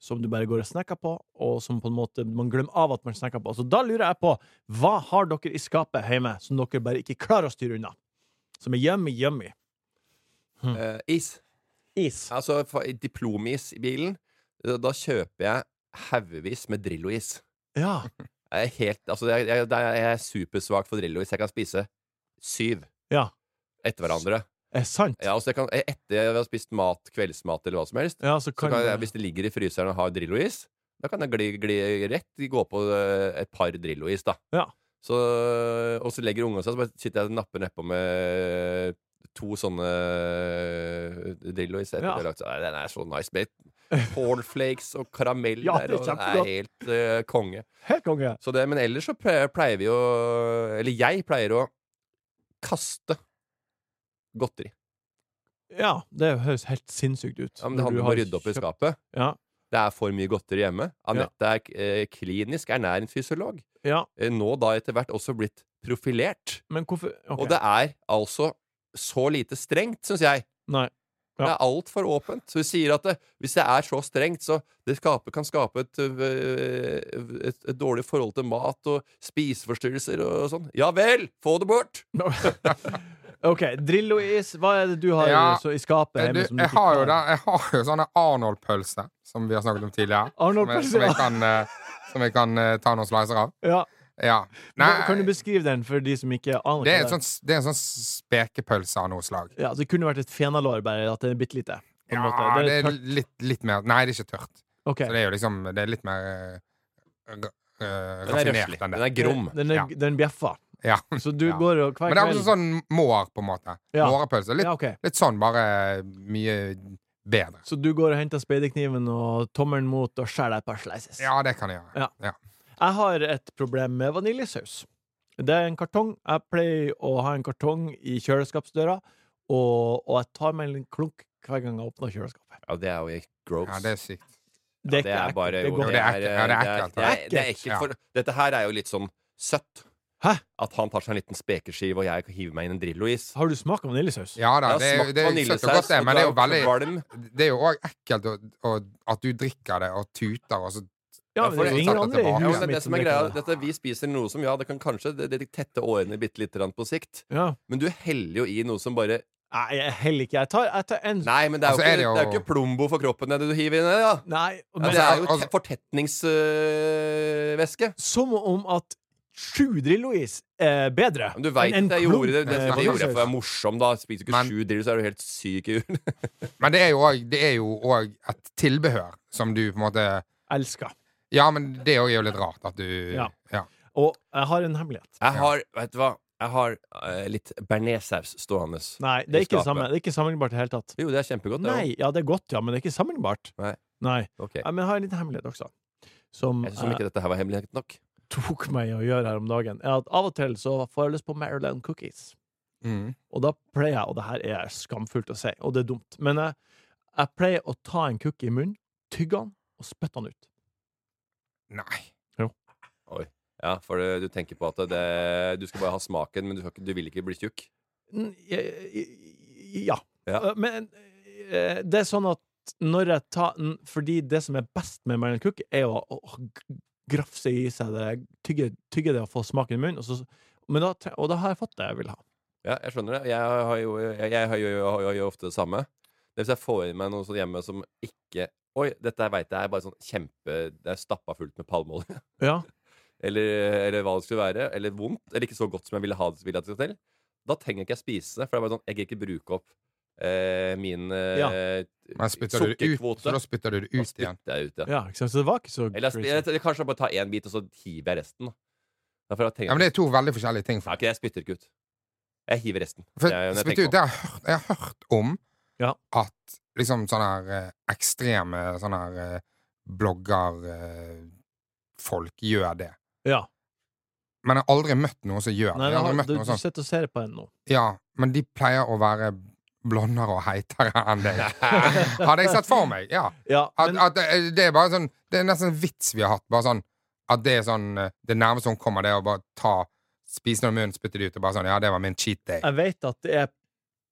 som du bare går og snakker på, og som på en måte man glemmer av at man snakker på. Så da lurer jeg på, hva har dere i skapet hjemme som dere bare ikke klarer å styre unna? Som er yummy, yummy. Eh, is. Is. Altså diplomis i bilen. Da kjøper jeg haugevis med Drillo-is. Ja. Jeg er helt Altså, jeg, jeg, jeg er supersvak for Drillo-is. Jeg kan spise syv Ja. etter hverandre. Er sant? Ja, altså jeg kan, etter jeg har spist mat, kveldsmat eller hva som helst, Ja, så så kan kan jeg, hvis det ligger i fryseren og har Drillo-is, da kan jeg gli, gli rett gå på eh, et par Drillo-is, da. Ja. Så, og så legger ungene seg, så bare sitter jeg og napper nedpå med to sånne eh, Drillo-is. Ja. Den er så nice med cornflakes og karamell Ja, der, er og det er helt uh, konge. Helt konge. Så det, men ellers så pleier, vi å Eller jeg pleier å kaste godteri. Ja, det høres helt sinnssykt ut. Ja, men det handler om å rydde opp i skapet. Ja. Det er for mye godteri hjemme. Anette er eh, klinisk ernæringsfysiolog. ja, Eh, Nå da etter hvert også blitt profilert. men hvorfor ok. Og det er altså så lite strengt, syns jeg. Nei. Ja. Det er altfor åpent. Så vi sier at det, hvis det er så strengt, så det skape, kan skape et, øh, et, et dårlig forhold til mat og spiseforstyrrelser og sånn. Ja vel! Få det bort! *laughs* OK, Drillo-is, hva er det du har Ja, så i skapet Eh, hjemme Du, som du jeg har jo, da, jeg har jo sånne Arnold-pølse, som vi har snakket om tidligere. Som, jeg, som, jeg kan, eh, som jeg kan eh, ta noen slicer av. Ja. Ja. Nei, Kan du beskrive den for de som ikke aner det er, en sånn, det er en sånn spekepølse av noe slag. Ja, Det kunne vært et fenalår, bare at det er bitte lite. på en Ja, måte. det er tørt. litt, litt mer Nei, det er ikke tørt. Okay. Så det er jo liksom Det er litt mer uh, er raffinert enn det. Den er grom. Den, er, Ja. den bjeffer. Ja. *laughs* Så du Ja. går og hver kveld Men det er også sånn mår, på en måte. Ja. Mårepølse. Litt, ja, ok. litt sånn, bare mye bedre. Så du går og henter speiderkniven og tommelen mot og skjærer deg et par slices? Ja, det kan jeg gjøre. Ja. Jeg har et problem med vaniljesaus. Det er en kartong. Jeg pleier å ha en kartong i kjøleskapsdøra, og, og jeg tar meg en klunk hver gang jeg åpner kjøleskapet. Ja, det er jo gross. Ja, det er sykt. Det er er bare ekkelt. Er jo- det er ekkelt. Ja, det er ekkelt. Det er, det er ekkelt Ja. for Dette her er jo litt sånn søtt. Hæ? At han tar seg en liten spekeskive, og jeg hiver meg inn en Drillo-is. Har du smakt vaniljesaus? Ja da, det, det, er- det er søtt og godt, det, men det er er jo veldig. Det er jo òg ekkelt å, å, at du drikker det og tuter, og så Ja, men det er tatt andre i. Huset mitt det som er greia, det. dette, Vi spiser noe som ja, det kan kanskje det, det tette årene bitte litt grann på sikt, Ja. men du heller jo i noe som bare Nei, jeg heller ikke. Jeg tar, jeg tar en Nei, men det er jo, Altså, ikke, er det jo- det er jo ikke plombo for kroppen det du hiver inn i det, da. Nei, Ja, men det er jo altså- te- fortetningsvæske. som om at sju Drillo-is er bedre Men du veit enn en jeg gjorde det, klump det, det gjorde jeg for å være morsom, da. Spiser du ikke Men- sju drill, så er du helt syk i huet. Men det er jo også- Det er jo òg et tilbehør som du på en måte Elsker. Ja, men det er jo litt rart at du Ja. ja. Og jeg har en hemmelighet. Jeg har, vet du hva, jeg har eh, litt bearnéssaus stående. Nei, det er ikke, samme, det er ikke sammenlignbart i det hele tatt. Jo, det er kjempegodt. det Nei, ja, det er godt, ja, men det er ikke sammenlignbart. Nei. Nei. også. Ok. Ja, men jeg har en liten hemmelighet også. Som Jeg syns ikke dette her var hemmelig nok. tok meg i å gjøre her om dagen. Er at Av og til så får jeg lyst på Maryland cookies. Mm. Og da pleier jeg, og det her er skamfullt å si, og det er dumt, men jeg, jeg pleier å ta en cookie i munnen, tygge den og spytte den ut. Nei. Ja, for du, du tenker på at det, du skal bare ha smaken, men du, skal ikke, du vil ikke bli tjukk. Ja. Ja. Eh, Men eh, det er sånn at når jeg tar Fordi det som er best med Maryland Cook, er å, å grafse i seg det, tygge, tygge det og få smaken i munnen. Og, så, men da, og da har jeg fått det jeg vil ha. Ja, jeg skjønner det. Jeg har jo, jeg, jeg har jo, har jo ofte det samme. Det Hvis jeg får i meg noe sånt hjemme som ikke Oi, dette veit jeg er bare sånn kjempe Det er stappa fullt med palmeolje. *laughs* Ja. eller, eller hva det skulle være. Eller vondt. Eller ikke så godt som jeg ville ha det, ville at det skal til. Da trenger ikke jeg spise det. For det er bare sånn, jeg gidder ikke bruke opp eh, min eh, Ja. Men spytter du det ut, sukkerkvote. så da spytter du det ut igjen. jeg ut, ja. ja, ikke sant? Så det var ikke så Eller, jeg jeg, jeg, Kanskje jeg bare tar én bit, og så hiver jeg resten. Da. Ja, men det er to veldig forskjellige ting. Ikke jeg spytter ikke ut. Jeg hiver resten. For, jeg ut, jeg, har hørt, jeg har hørt om Ja. at liksom sånne her eh, ekstreme sånne her eh, bloggerfolk gjør det. Ja. Men jeg har aldri møtt noen som gjør det. Nei, har du, du sitter og ser på en nå. Ja, men de pleier å være blondere og heitere enn deg. *laughs* Hadde jeg sett for meg, ja. Ja, men, at det, det er bare sånn Det er nesten en vits vi har hatt. Bare sånn At det er sånn eh, Det nærmeste hun kommer, det er å bare ta Spise noe i munnen, spytte det ut, og bare sånn Ja, det var min cheat day. jeg vet at det er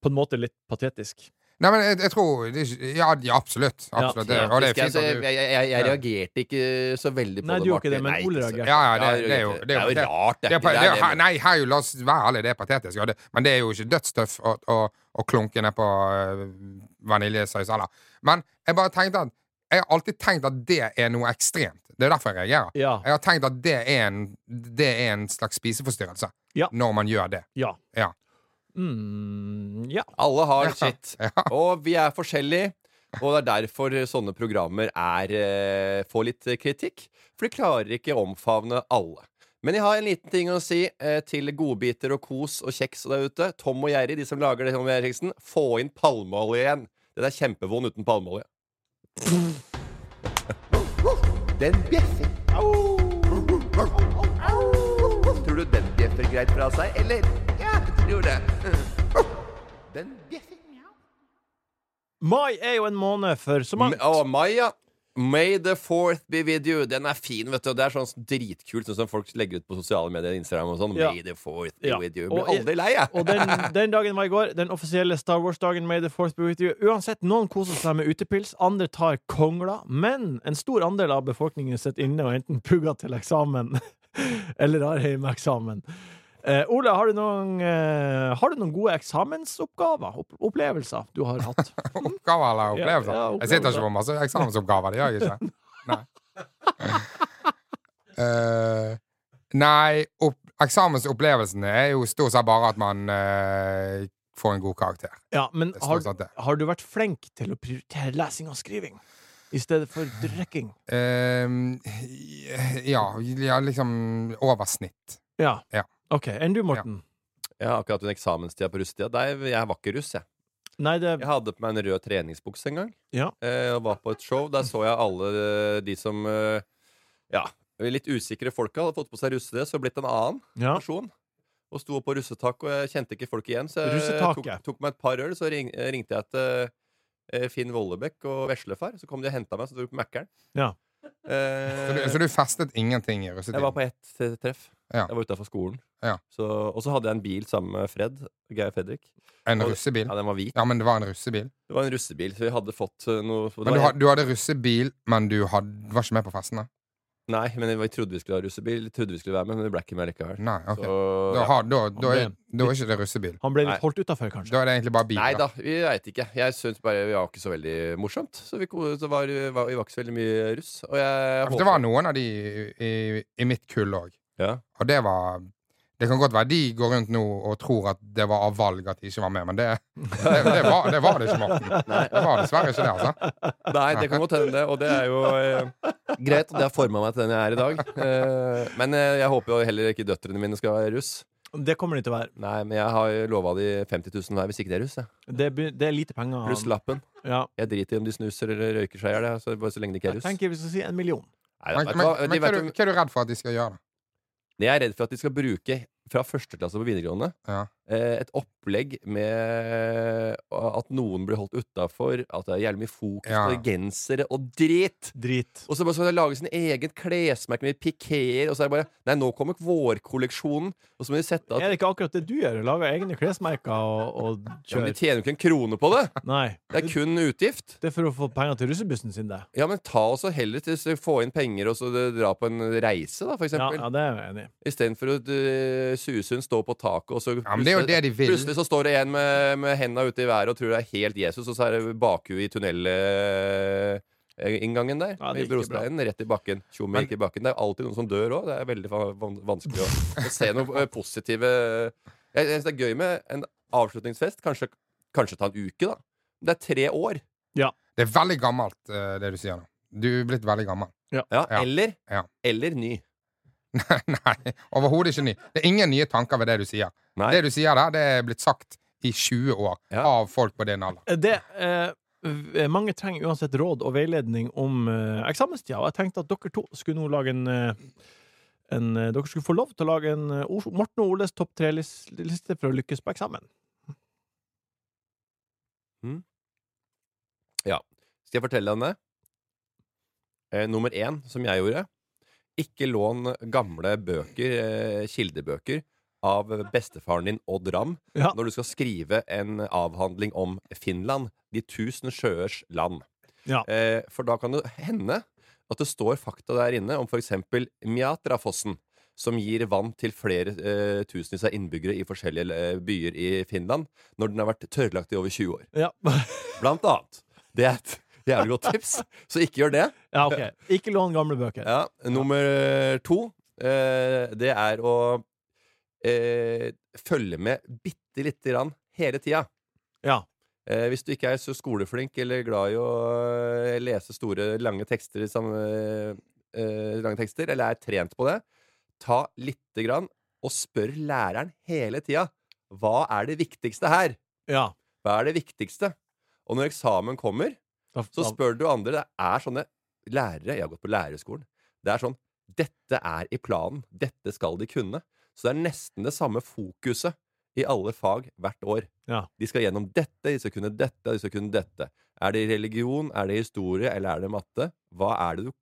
på en måte litt patetisk. Nei, men jeg, jeg tror det, er Ja, ja absolutt. absolutt. det, og det er fint altså, at du jeg, jeg, jeg reagerte ikke så veldig på Nei, det. du gjorde ikke det, men Ole reagerte. Ja, ja, det, det er jo Det er jo rart, det. Det er, Det det er er, nei, her er jo, la oss være ærlige, det er patetisk. Ja, men det er jo ikke dødstøff å, å, å klunke ned på uh, vaniljesaus heller. Men jeg bare tenkte at jeg har alltid tenkt at det er noe ekstremt. Det er derfor jeg reagerer. Ja. Jeg har tenkt at det er en, det er en slags spiseforstyrrelse Ja. når man gjør det. Ja. Ja. Mm, ja. Alle har Ja, sitt. Og vi er forskjellige. Og det er derfor sånne programmer er, eh, får litt kritikk. For de klarer ikke å omfavne alle. Men jeg har en liten ting å si eh, til godbiter og kos og kjeks der ute. Tom og Jerry, de som lager det, Tom og Eriksen, få inn palmeolje igjen. Den er kjempevond uten palmeolje. Den bjeffer. Tror du den bjeffer greit fra seg, eller? Ja, jeg det. Den. Mai er jo en måned for så mangt. Å, Maya. May the fourth be with you. Den er fin, vet du. Det er sånn dritkult, sånn som folk legger ut på sosiale medier, Instagram og sånn. Ja. May the fourth be Ja. with you. Blir aldri lei, jeg. Og den, *laughs* den dagen var i går, den offisielle Star Wars-dagen. May the fourth be with you. Uansett, noen koser seg med utepils, andre tar kongler. Men en stor andel av befolkningen sitter inne og enten pugger til eksamen *laughs* eller har hjemmeeksamen. Eh, Ole, har du, noen, uh, har du noen gode eksamensoppgaver? Opp opplevelser du har hatt? *laughs* Oppgaver eller opplevelser? Ja, ja, Jeg sitter ikke på masse eksamensoppgaver, det gjør jeg ikke. *laughs* Nei. Uh, *laughs* nei, opp, eksamensopplevelsene er jo stort sett bare at man får en god karakter. Ja, men har, har du vært flink til å prioritere lesing og skriving i stedet for drikking? Eh, ja, ja, liksom over snitt. Ja. Ja. OK. Enn du, Morten? Jeg har akkurat en eksamenstida på russetida. Jeg var ikke russ, jeg. Nei, det Jeg hadde på meg en rød treningsbukse en gang. Ja. Eh, og var på et show. Der så jeg alle eh, de som eh, Ja, litt usikre folka hadde fått på seg russedress og blitt en annen Ja. person. Og sto på russetak, og jeg kjente ikke folk igjen. Så jeg tok, tok meg et par øl, så ring, ringte jeg til eh, Finn Vollebekk og Veslefar. Så kom de og henta meg, så dro jeg på Mækkern. Ja. Så du, Eh, så du festet ingenting i russetiden? jeg var på ett treff. Ja. Jeg var utafor skolen. Ja. Så, og så hadde jeg en bil sammen med Fred. Geir Fredrik. En og- russebil? Ja, den var hvit. Ja, men det var en russebil? Det var en russebil, så vi hadde fått eh, noe Men du, had, du hadde russebil, men du had, var ikke med på festene? Nei, men vi trodde vi skulle ha russebil. Trodde vi skulle være med, men vi ble ikke med likevel. Nei, ok. Så, Da, har, da, da, er, ble- da er ikke det russebil. Han ble litt holdt utafor, kanskje? Da er det egentlig bare bil. Nei da. vi veit ikke. Jeg syns bare vi var ikke så veldig morsomt. Så vi, så var, var, vi var ikke så veldig mye russ. Og jeg Ja, håper- Det var noen av de i, i mitt kull òg. ja. Og det var Det kan godt være de går rundt nå og tror at det var av valg at de ikke var med, men det, *laughs* det, det, var, det var det ikke, Morten. Det var dessverre ikke det, altså. Nei, det kan godt hende, det. Og det er jo eh, greit. Det har forma meg til den jeg er i dag. Eh, men eh, jeg håper jo heller ikke døtrene mine skal være russ. Det kommer de til å være. Nei, men jeg har lova de 50 000 hver hvis ikke de er russ. Det, det er lite penger. Pluss lappen. Ja. Jeg driter i om de snuser eller røyker seg i hjel, så så lenge de ikke er Jeg russ. tenker vi skal si en million. Nei, Men, vet du men, hva? men hva, er du, hva er du redd for at de skal gjøre? Da? Jeg er redd for at de skal bruke fra første klasse på videregående Ja. Eh, et opplegg med at noen blir holdt utafor, at det er jævlig mye fokus Ja. på gensere og drit. Drit. Og så bare de lage sin egen klesmerke med pikeer, og så er det bare Nei, nå kommer vårkolleksjonen, og så må de sette at Er det ikke akkurat det du gjør? Lager egne klesmerker og, og ja, men De tjener jo ikke en krone på det! Nei. Det er kun utgift. Det er for å få penger til russebussen sin, det. Ja, men ta også heller til å få inn penger og så dra på en reise, da, for eksempel. ja, det er jeg enig i. Istedenfor å uh, Susund stå på taket, og så Ja, jo det de vil. plutselig så står det en med, med henda ute i været og tror det er helt Jesus, og så er det bakhuet i tunnelinngangen der. Ja, det I ikke brosteinen, rett i bakken. Tjommi gikk i bakken. Det er alltid noen som dør òg. Det er veldig vanskelig å, å *laughs* se noe eh, positive Jeg synes det er gøy med en avslutningsfest. Kanskje, kanskje ta en uke, da. Det er tre år. Det er veldig gammelt, eh, det du sier nå. Du er blitt veldig gammel. Ja, Ja. Eller, Ja. eller ny. *laughs* Nei, overhodet ikke ny. Det er ingen nye tanker ved det du sier. Nei. Det du sier der, det er blitt sagt i 20 år Ja. av folk på din alder. Det, eh, mange trenger uansett råd og veiledning om eh, eksamenstida, og jeg tenkte at dere to skulle nå lage en, eh, en eh, Dere skulle få lov til å lage en eh, Morten og Oles topp tre-liste for å lykkes på eksamen. Ja, Skal jeg fortelle det? Eh, nummer én, som jeg gjorde Ikke lån gamle bøker, eh, kildebøker, av bestefaren din Odd Ram Ja. når du skal skrive en avhandling om Finland, de tusen sjøers land. Ja. Eh, for da kan det hende at det står fakta der inne om f.eks. Mjatrafossen, som gir vann til flere eh, tusenvis av innbyggere i forskjellige eh, byer i Finland, når den har vært tørrlagt i over 20 år. Ja. *laughs* Blant annet. Det er et jævlig godt tips, så ikke gjør det. ja, ok. Ikke lån gamle bøker. Ja, Nummer to, eh, det er å eh, følge med bitte lite grann hele tida. Ja. Eh, hvis du ikke er så skoleflink eller glad i å eh, lese store, lange tekster, samme, eh, lange tekster eller er trent på det, ta lite grann og spør læreren hele tida. Hva er det viktigste her? Ja. Hva er det viktigste? Og når eksamen kommer, så spør du andre. Det er sånne lærere Jeg har gått på lærerskolen. Det er sånn Dette er i planen. Dette skal de kunne. Så det er nesten det samme fokuset i alle fag hvert år. Ja. De skal gjennom dette, de skal kunne dette, de skal kunne dette. Er det religion, er det historie, eller er det matte? Hva er det du,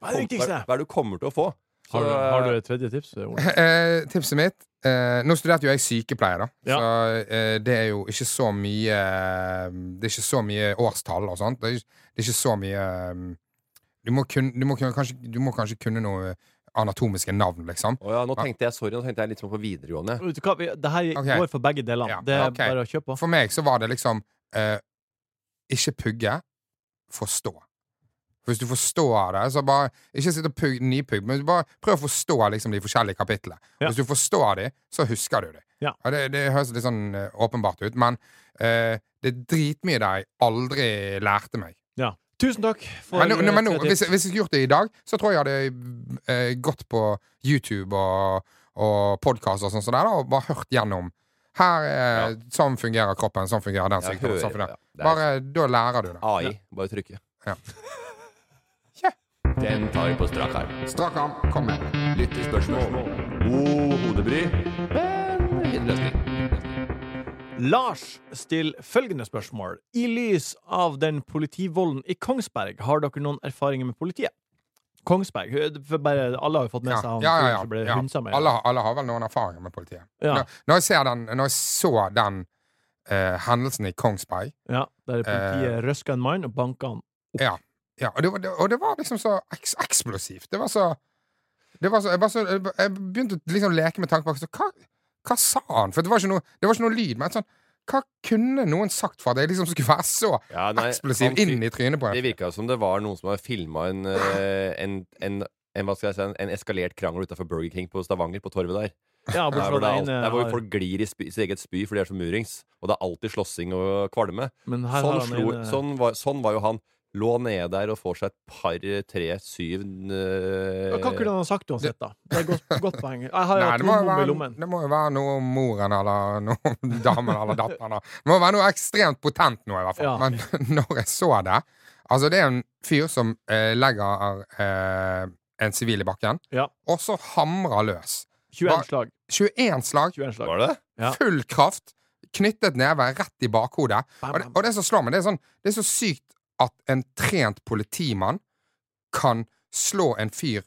hva er det hva, hva er det du kommer til å få? Så, Har du, har du et tredje tips? *laughs* Eh, tipset mitt eh, Nå studerte jo jeg sykepleier, da. Ja. Så eh, det er jo ikke så mye Det er ikke så mye årstall og sånt. Det er, ikke- det er ikke så mye eh, du må, kun, du, må kanskje, du må kanskje kunne noe anatomiske navn, liksom. Oh, ja, nå tenkte jeg sorry, nå tenkte jeg litt sånn på videregående. Vet du hva, vi- det her okay. går for begge delene. Ja, Det er okay. bare å kjøpe på. For meg så var det liksom uh, Ikke pugge, forstå. For Hvis du forstår det, så bare Ikke sitt og pugg, nypugg, men bare prøv å forstå liksom, de forskjellige kapitlene. Ja. Hvis du forstår de, så husker du de. Ja. det, det høres litt sånn eh, åpenbart ut, men uh, det er dritmye der jeg aldri lærte meg. Ja. Tusen takk for Men, men nå, eh, hvis, hvis jeg skulle gjort det i dag, så tror jeg jeg hadde eh, gått på YouTube og, og podkast og sånn sånn der, og bare hørt gjennom. Her er, Sånn fungerer kroppen, sånn fungerer den sykdommen. Sånn fungerer. ja, Bare, da lærer du det. AI. Bare trykke. Ja. Den tar vi på strak arm. Strak arm, kom med. Lyttespørsmål. God hodebry, men løsning. Lars stiller følgende spørsmål. I lys av den politivolden i Kongsberg, har dere noen erfaringer med politiet? Kongsberg eh, bare, Alle har jo fått med seg han ja, ja, ja, ja. hunsa med. Alle, alle har vel noen erfaringer med politiet. Ja. Når, når, jeg ser den, når jeg så den uh, hendelsen i Kongsberg Ja, der politiet uh, røska en mann og banka han. Ja, ja og, det var, det, og det var liksom så eks eksplosivt. Det var så det var så, jeg, var så, jeg begynte å liksom leke med tanken. Så hva, hva sa han? For det var ikke noe, det var ikke noe lyd. Men sånn, hva kunne noen sagt for at jeg liksom skulle være så Ja, nei, eksplosiv han- inn i trynet på Det en? virka som det var noen som hadde filma en, eh, en, en, en, hva skal jeg si, en, en eskalert krangel utafor Burger King på Stavanger, på torvet der. Ja, Der bortsett hvor, det er det der hvor folk glir i spy, sitt eget spy fordi de er så murings. Og det er alltid slåssing og kvalme. Men her Sånn, han slo, ene sånn, var, sånn var jo han. Lå nede der og får seg et par, tre, syv Ja, Hva kunne han ha sagt uansett, da? Det er godt, godt poeng. Jeg har Nei, det må, jo i være, lommen. det må jo være noe moren eller noe damen eller datteren. da. Det må være noe ekstremt potent nå, i hvert fall. Ja. Men *laughs* når jeg så det Altså, det er en fyr som eh, legger eh, en sivil i bakken, Ja. og så hamrer løs. 21 Hva- slag. 21 slag, 21 slag. Var det? Ja. full kraft, knyttet neve rett i bakhodet. Bam, Og det, og det som slår meg, det er, sånn, det er så sykt at en trent politimann kan slå en fyr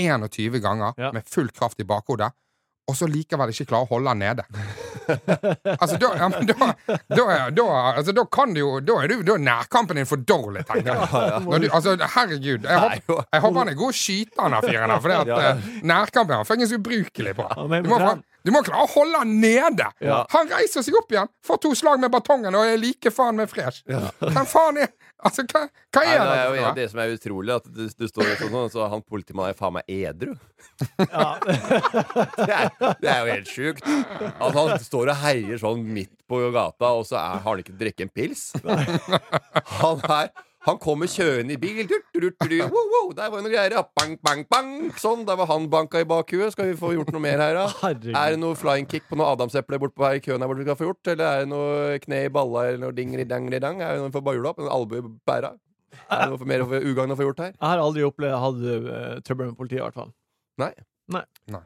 21 ganger Ja. med full kraft i bakhodet, og så likevel ikke klare å holde han nede. *laughs* altså, da, ja, da, da, da, altså, da kan du jo Da er, du, da er nærkampen din for dårlig, tenker jeg. Ja, du, altså, herregud. Jeg håper, jeg håper han er god å skyte, han der fyren der, for Ja. uh, nærkampen er han fuckings ubrukelig på. Ja, Du må, du må klare å holde han nede! Ja. Han reiser seg opp igjen, får to slag med batongen og er like faen meg fresh. Hvem faen er Altså, hva, hva Nei, er det er jo det? som er utrolig, at du, du står sånn, og så han politimannen er faen meg edru. Ja. *laughs* Det er, det er jo helt sjukt. At han står og heier sånn midt på gata, og så er, har han ikke drukket en pils. *laughs* Han er han kommer kjørende i bil. Tut, tut, tut, tut. Wow, wow, der var det noe greier. ja. Bang, bang, bang. Sånn, der var han banka i bakhuet. Skal vi få gjort noe mer her, da? *laughs* Herregud. Er det noe flying kick på noe adamseple bort på her i køen her borte vi skal få gjort? Eller er det noe kne i balla eller noe dingri-dangri-dang? Er det noe for bajula opp? En albue i bæra? Er det noe for mer ugagn å få gjort her? Jeg har aldri opplevd hatt uh, trøbbel med politiet, i hvert fall. Nei. Nei. Nei.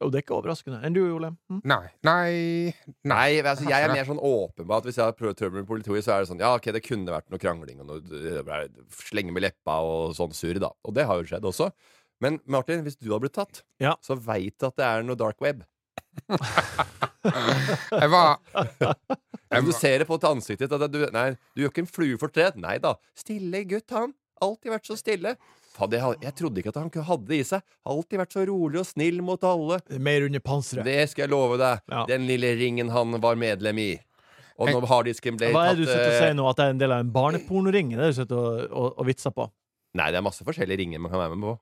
Og det er ikke overraskende. Enn du, Ole? Hm? Nei. Nei. Nei, altså, jeg er mer *laughs* sånn åpen på at hvis jeg har prøvd trøbbel med politiet, så er det sånn Ja, ok, det kunne vært noe krangling og noe slenge med leppa og sånn surr, da. Og det har jo skjedd også. Men Martin, hvis du hadde blitt tatt, Ja. så veit du at det er noe dark web. Jeg var jeg du ser det på et ansikt ditt. Du, nei, du gjør ikke en flue fortret. Nei da. Stille gutt, han. Alltid vært så stille. Fader, jeg, jeg trodde ikke at han hadde det i seg. Alltid vært så rolig og snill mot alle. Mer under panseret. Det skal jeg love deg. Ja. Den lille ringen han var medlem i. Og nå har disken ble Hva er det du sitter og eh, sier nå? At det er en del av en barnepornoring? Det er du sitter og, og, og vitser på? Nei, det er masse forskjellige ringer man kan være med på.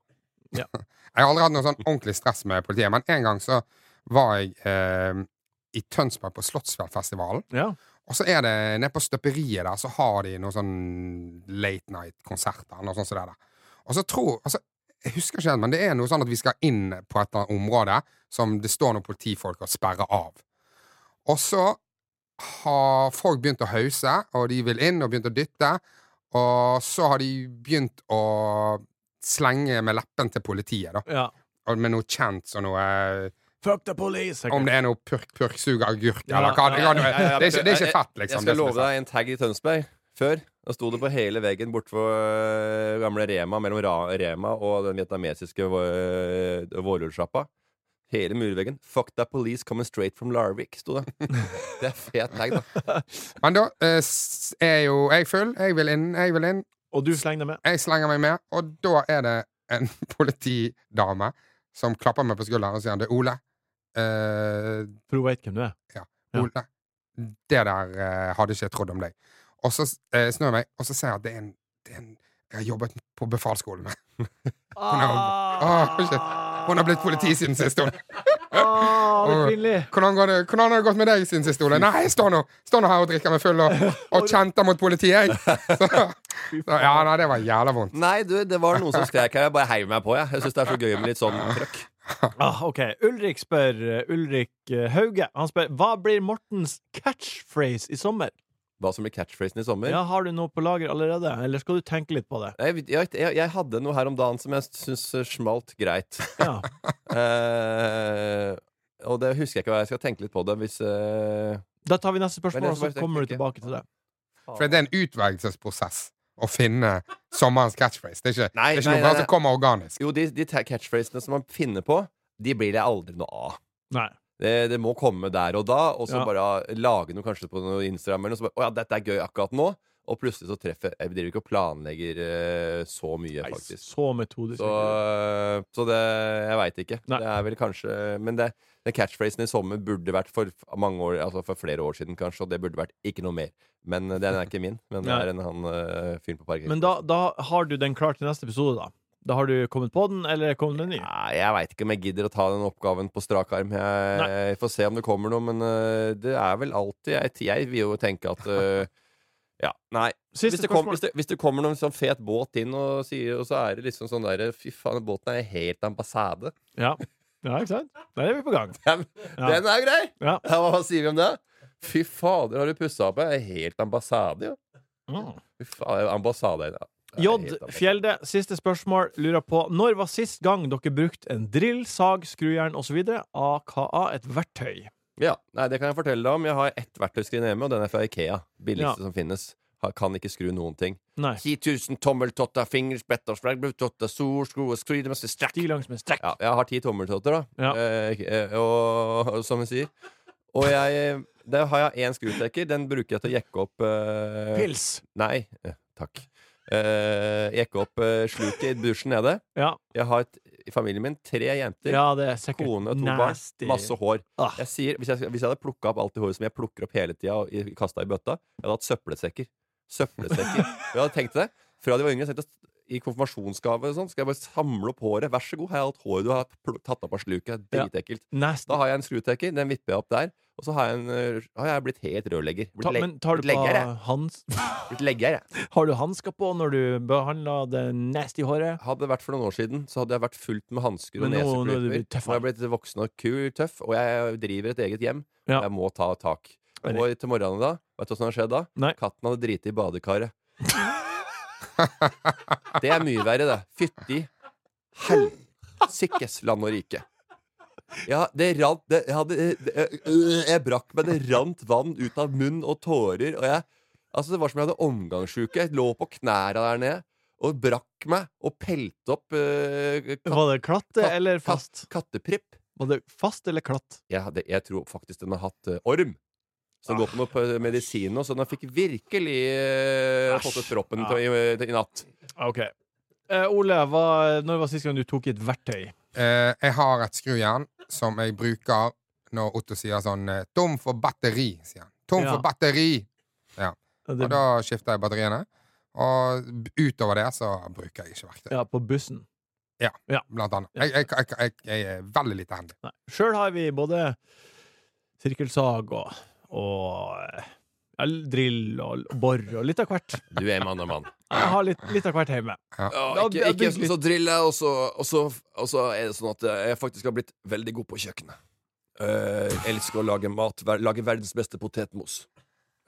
*laughs* Jeg har aldri hatt noe sånn ordentlig stress med politiet, men en gang så var jeg eh, i Tønsberg på Slottsfjellfestivalen. Ja. Og så er det nede på støperiet der, så har de noen sånn late night-konserter. Noe sånt som det der. Og så tror altså, Jeg husker ikke helt, men det er noe sånn at vi skal inn på et eller annet område som det står noen politifolk og sperrer av. Og så har folk begynt å hause, og de vil inn og begynt å dytte. Og så har de begynt å slenge med leppen til politiet, da. ja. Og med noe kjent og noe Fuck the police! Om det er noe purk, purksugeragurk Ja, eller hva. ja, Det, ja, ja, ja, det, er ikke, det er ikke fett, Jeg liksom. skal det som er love deg en tag i Tønsberg. Før da sto det på hele veggen bortfor uh, gamle Rema, mellom Ra Rema og den vietnamesiske uh, vårrullsjappa. Hele murveggen. 'Fuck that police coming straight from Larvik', sto det. *laughs* Det er fet tag, da. Men da uh, er jo jeg full. Jeg vil inn, jeg vil inn. Og du slenger deg med? Jeg slenger meg med, og da er det en *laughs* politidame som klapper meg på skulderen og sier 'Du, Ole'. Eh, For hun vet hvem du er. Ja. Ole, det der uh, hadde ikke jeg trodd om deg. Og så uh, snur jeg meg, og så ser jeg at det er en, det er en Jeg har jobbet på befalsskolen med. *laughs* Hun shit. Hun har blitt politi siden sist, hun. *laughs* Pinlig! Hvordan, går det, hvordan har det gått med deg siden sist, Ole? Nei, jeg står nå, står nå her og drikker meg full og, og kjenter mot politiet, jeg. *laughs* Så, så, ja, nei, det var jævla vondt. Nei, du, det var noen som skrek her. Jeg bare heiv meg på, jeg. Jeg syns det er så gøy med litt sånn trøkk. *laughs* Ah, OK. Ulrik spør uh, Ulrik uh, Hauge. Han spør hva blir Mortens catchphrase i sommer? Hva som blir catchphrasen i sommer. Ja, Har du noe på lager allerede, eller skal du tenke litt på det? Jeg, jeg, jeg, jeg hadde noe her om dagen som jeg syns smalt greit. *laughs* Ja. uh, *laughs* og det husker jeg ikke hva jeg skal tenke litt på det hvis uh... Da tar vi neste spørsmål, og så kommer du tilbake til det. For det er en utvelgelsesprosess å finne sommerens catchphrase. Det er ikke, Nei, det er ikke nei, noe nei, som kommer organisk. Jo, de, de catchphrasene som man finner på, de blir det aldri noe av. Nei. Det, det må komme der og da, og så Ja. bare lage noe kanskje på noe Instagram eller noe. Så bare, å ja, dette er gøy akkurat nå. Og plutselig så treffer Jeg driver ikke og planlegger uh, så mye, Nei, faktisk. så metodisk. Så, uh, så det Jeg veit ikke. Nei. Det er vel kanskje Men det, den catchphrasen i sommer burde vært for mange år Altså for flere år siden, kanskje, og det burde vært ikke noe mer. Men eh, den er ikke min. Men det er en han uh, fyren på parken. Men da, da har du den klar til neste episode, da? Da har du kommet på den, eller kommet den ny? Ja, jeg veit ikke om jeg gidder å ta den oppgaven på strak arm. Jeg, jeg får se om det kommer noe, men uh, det er vel alltid Jeg, jeg vil jo tenke at uh, *laughs* Ja, nei. Hvis det, kom, hvis, det, hvis det kommer noen sånn fet båt inn, og, sier, og så er det liksom sånn derre Fy faen, båten er helt ambassade. Ja. Ja, ikke sant? Der er vi på gang. Den, Ja. den er grei! Ja. Ja, hva sier vi om det? Fy fader, har du pussa opp? Jeg er helt ambassade, jo. Mm. Fy faen, ambassade ja. J. Fjelde, siste spørsmål. Lurer på når var sist gang dere brukte en drill, sag, skrujern osv., aka et verktøy? Ja, nei, det kan jeg fortelle deg om. Jeg har ett verktøyskrin hjemme, og den er fra Ikea. Billigste som finnes. Kan ikke skru noen ting. Nei. 10 000 tommeltotter, fingerspretter, spragblutotter, sol, skru, skru, det masse strekk. Strekk. Ja, jeg har ti tommeltotter, da. Ja. Eh, eh, og, som vi sier. Og jeg Der har jeg én skrutekker. Den bruker jeg til å jekke opp eh, Pils. Nei, eh, takk. Eh, jekke opp eh, sluket i dusjen nede. Ja. Jeg har et, i familien min tre jenter. ja, det er Kone og to barn. Masse hår. Ah. Jeg sier, hvis, jeg, hvis jeg hadde plukka opp alt det håret som jeg plukker opp hele tida, og kasta i bøtta, jeg hadde hatt søppelsekker. Søppelsekker. jeg hadde tenkt det. Fra de var yngre, jeg tenkte i konfirmasjonsgave sånn, skal jeg bare samle opp håret. Vær så god, her er alt håret du har tatt opp av sluket. Dritekkelt. Ja. Da har jeg en skrutekker, den vipper jeg opp der. Og så har jeg, en, øh, har jeg blitt helt rørlegger. Blitt, Ta, men tar du på hans... *laughs* Blitt legger, jeg. Har du hansker på når du behandler det nasty håret? Hadde det vært for noen år siden, så hadde jeg vært fullt med hansker og Men nå- nå er du Nå tøffere. har jeg blitt voksen og kul, tøff, og jeg driver et eget hjem. Ja. Jeg må ta tak. Og til morgenen da, vet du hva som har skjedd da? Nei. Katten hadde driti i badekaret. *laughs* det er mye verre, det. Fytti helsikes land og rike. Ja, det rant det, jeg, hadde, det, jeg brakk meg. Det rant vann ut av munn og tårer. Og jeg, altså Det var som jeg hadde omgangssjuke. Jeg lå på knærne der nede og brakk meg og pelte opp uh, katt, Var det klatt katt- eller katt- fast? kattepripp. Var det fast eller klatt? Jeg, det, jeg tror faktisk den har hatt uh, orm. Så går på noe medisin nå, så den fikk virkelig uh, fått ut proppen Ja. i, i natt. OK. Uh, Ole, hva, når var sist gang du tok i et verktøy? Uh, jeg har et skrujern som jeg bruker når Otto sier sånn 'Tom for batteri', sier han. 'Tom Ja. for batteri'. Ja. Og da skifter jeg batteriene. Og utover det så bruker jeg ikke verktøy. ja, på bussen. Ja, Blant annet. Jeg, jeg, jeg, jeg, jeg er veldig lite handy. Sjøl har vi både sirkelsag og, og eh, ja, drill og bor og litt av hvert. Du er mann og mann. Jeg har litt, litt av hvert hjemme. Ja, Ja, ikke, ikke det- så driller jeg, og så, og, så, og så er det sånn at jeg faktisk har blitt veldig god på kjøkkenet. Uh, elsker å lage mat. ver- Lage verdens beste potetmos.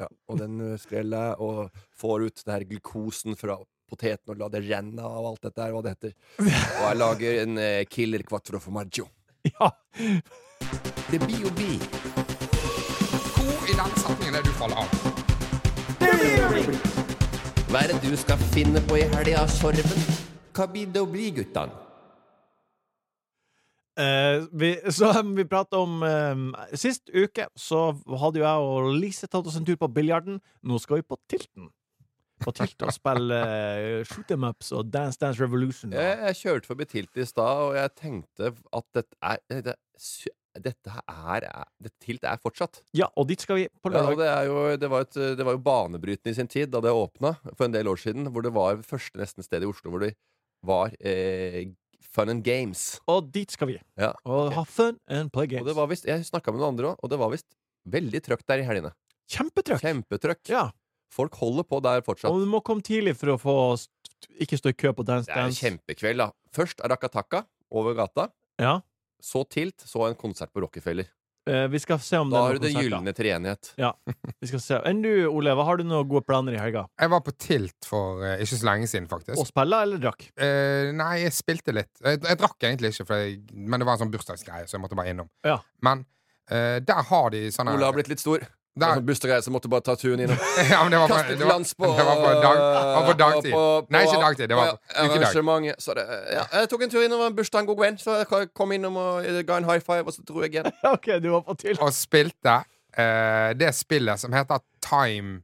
Ja, og den eh, skreller jeg og får ut den her glukosen fra poteten og la det renne av alt dette her, hva det heter. Og jeg lager en uh, killer quattro formaggio. Ja. Det blir jo bi. Hvor i den setningen er du faller av? Hva er det du skal finne på i helga, Sorven? Hva blir det å bli, guttene? Eh, vi, så *laughs* vi pratet om eh, Sist uke så hadde jo jeg og Lise tatt oss en tur på biljarden. Nå skal vi på Tilten. På Tilt og spille eh, shoot em ups og Dance Dance Revolution. Jeg, jeg kjørte forbi Tilt i stad, og jeg tenkte at dette er det, sy- dette her er, dette Tilt er fortsatt. Ja, og dit skal vi på Ja, det, er jo, det, var et, det var jo banebrytende i sin tid, da det åpna for en del år siden. Hvor det var første nesten sted i Oslo hvor det var eh, fun and games. Og dit skal vi. Ja. Og ha fun and play Og games. det var vist, Jeg snakka med noen andre òg, og det var visst veldig trøkk der i helgene. Kjempetrøkk! Kjempetrøkk. Ja. Folk holder på der fortsatt. Og du må komme tidlig for å få ikke stå i kø på Dance Det er en kjempekveld, da. Først Arakataka over gata. Ja. Så Tilt, så en konsert på Rockefeller. Eh, vi skal se om Da det har du den gylne treenighet. Vi skal se. Enn du, Ole, hva har du noen gode planer i helga? Jeg var på Tilt for eh, ikke så lenge siden, faktisk. Og spille eller drakk? Eh, nei, jeg spilte litt. Jeg, jeg drakk egentlig ikke, for jeg, men det var en sånn bursdagsgreie, så jeg måtte bare innom. Ja. Men eh, der har de sånne Ole har blitt litt stor. Det der, er sånn bursdagsgreie, så måtte bare ta turen innom. *laughs* ja, men det var på, Kastet det var, glans på det var på, dag, var på dagtid. på- på- Nei, ikke dagtid. Det var på ukedag. Så det, ja, jeg tok en tur innom bursdagen en god venn, så jeg kom innom og ga en high five, og så dro jeg igjen. *laughs* OK, du var på til Og spilte uh, det spillet som heter Time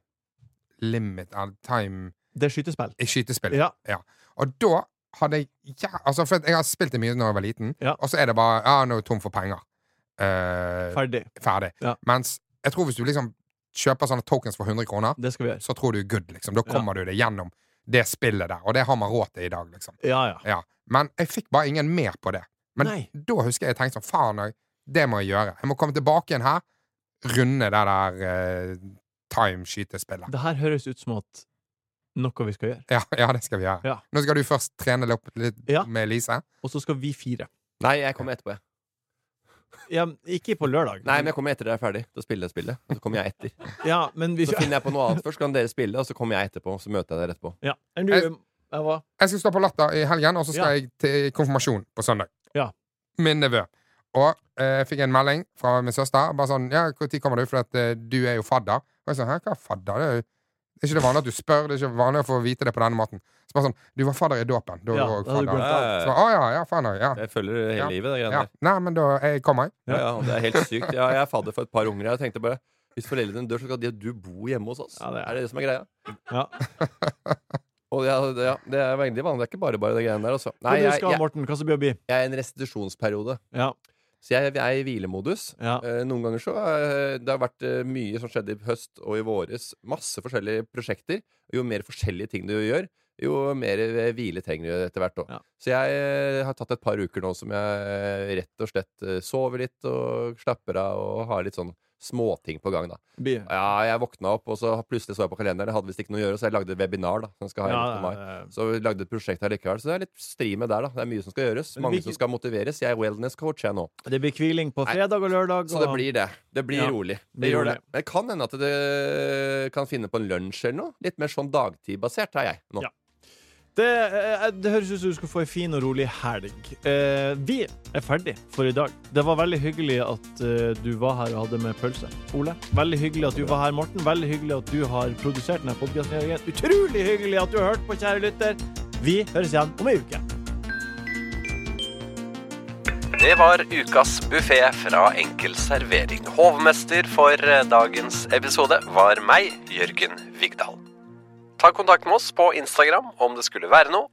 Limit Time Det er skytespill. i skytespill. Ja. Og da hadde jeg ja, altså For jeg har spilt det mye da jeg var liten, Ja. og så er det bare Ja, nå er jeg tom for penger. Uh, Ferdig. ferdig. Ja. Mens jeg tror hvis du liksom kjøper sånne tokens for 100 kroner, Det skal vi gjøre. så tror du good, liksom. Da kommer du deg gjennom det spillet der. Og det har man råd til i dag, liksom. Ja, ja. Ja. Men jeg fikk bare ingen mer på det. Men Nei. da husker jeg jeg tenkte sånn Faen, jeg- det må jeg gjøre. Jeg må komme tilbake igjen her. Runde det der eh, time-skytespillet. Det her høres ut som at noe vi skal gjøre. Ja, *laughs* ja, det skal vi gjøre. Ja. Nå skal du først trene litt, litt Ja. med Lise. Og så skal vi fire. Nei, jeg kommer etterpå, jeg. Ja, ikke på lørdag. Nei, men jeg kommer etter dere er ferdig. Da spiller jeg spillet. Og så kommer jeg etter. *laughs* Ja, men hvis... Så finner jeg på noe annet *laughs* først, kan dere spille, og så kommer jeg etterpå. Og så møter jeg dere etterpå. Ja. Enn du, Jeg- jeg Jeg skal stå på Latter i helgen, og så skal Ja. jeg til konfirmasjon på søndag. Ja. Min nevø. Og eh, jeg fikk en melding fra min søster. Bare sånn Ja, når kommer du? For at, eh, du er jo fadder. Og jeg sa Hæ, hva er fadder? Det er jo det er ikke det vanlig at du spør. Det er ikke vanlig å få vite det på denne måten. Så bare sånn Du var fadder i dåpen. Da Ja, var du du fadder. Så, Å ja, ja, faen. Ja. Jeg følger hele Ja. livet, det greiene ja. der. Nei, men da jeg kommer jeg. Ja, ja, det er helt sykt. Ja, jeg er fadder for et par unger. Jeg tenkte bare Hvis foreldrene dør, så skal de, du bo hjemme hos oss. Ja, det er- er det det som er greia? Ja. *laughs* Og ja, det, ja, det er veldig vanlig. Det er ikke bare bare det greiene der, altså. Nei, du jeg, jeg, Morten? Hva som blir å bli? jeg er i en restitusjonsperiode. Ja. Så jeg, jeg er i hvilemodus. Ja. Eh, noen ganger så eh, Det har vært eh, mye som skjedde i høst og i våres. Masse forskjellige prosjekter. Og jo mer forskjellige ting du gjør, jo mer eh, hvile trenger du etter hvert. Ja. Så jeg eh, har tatt et par uker nå som jeg eh, rett og slett sover litt og slapper av og har litt sånn småting på gang, da. Ja, jeg våkna opp, og så plutselig så jeg på kalenderen. Jeg hadde visst ikke noe å gjøre, så jeg lagde et webinar. da som skal ha Ja, mai. ja, ja. Så lagde et prosjekt her likevel. Så det er litt stri med der, da. Det er mye som skal gjøres. Mange som skal motiveres. Jeg er wellness-coach, jeg nå. Det blir hviling på fredag og lørdag. Så det blir det. Det blir rolig. det blir det. det. Det kan hende at det kan finne på en lunsj eller noe. Litt mer sånn dagtidbasert er jeg nå. Ja. Det, eh, det høres ut som du skal få ei en fin og rolig helg. Eh, vi er ferdig for i dag. Det var veldig hyggelig at eh, du var her og hadde med pølse. Ole, veldig hyggelig at du var her, Morten. Veldig hyggelig at du har produsert denne podkasten. Utrolig hyggelig at du har hørt på, kjære lytter. Vi høres igjen om ei uke. Det var ukas buffé fra Enkel servering. Hovmester for eh, dagens episode var meg, Jørgen Vigdal. Ta kontakt med oss på Instagram om det skulle være noe.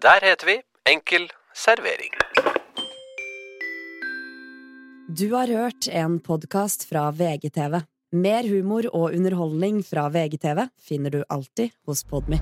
Der heter vi Enkel servering. Du har hørt en podkast fra VGTV. Mer humor og underholdning fra VGTV finner du alltid hos Podmy.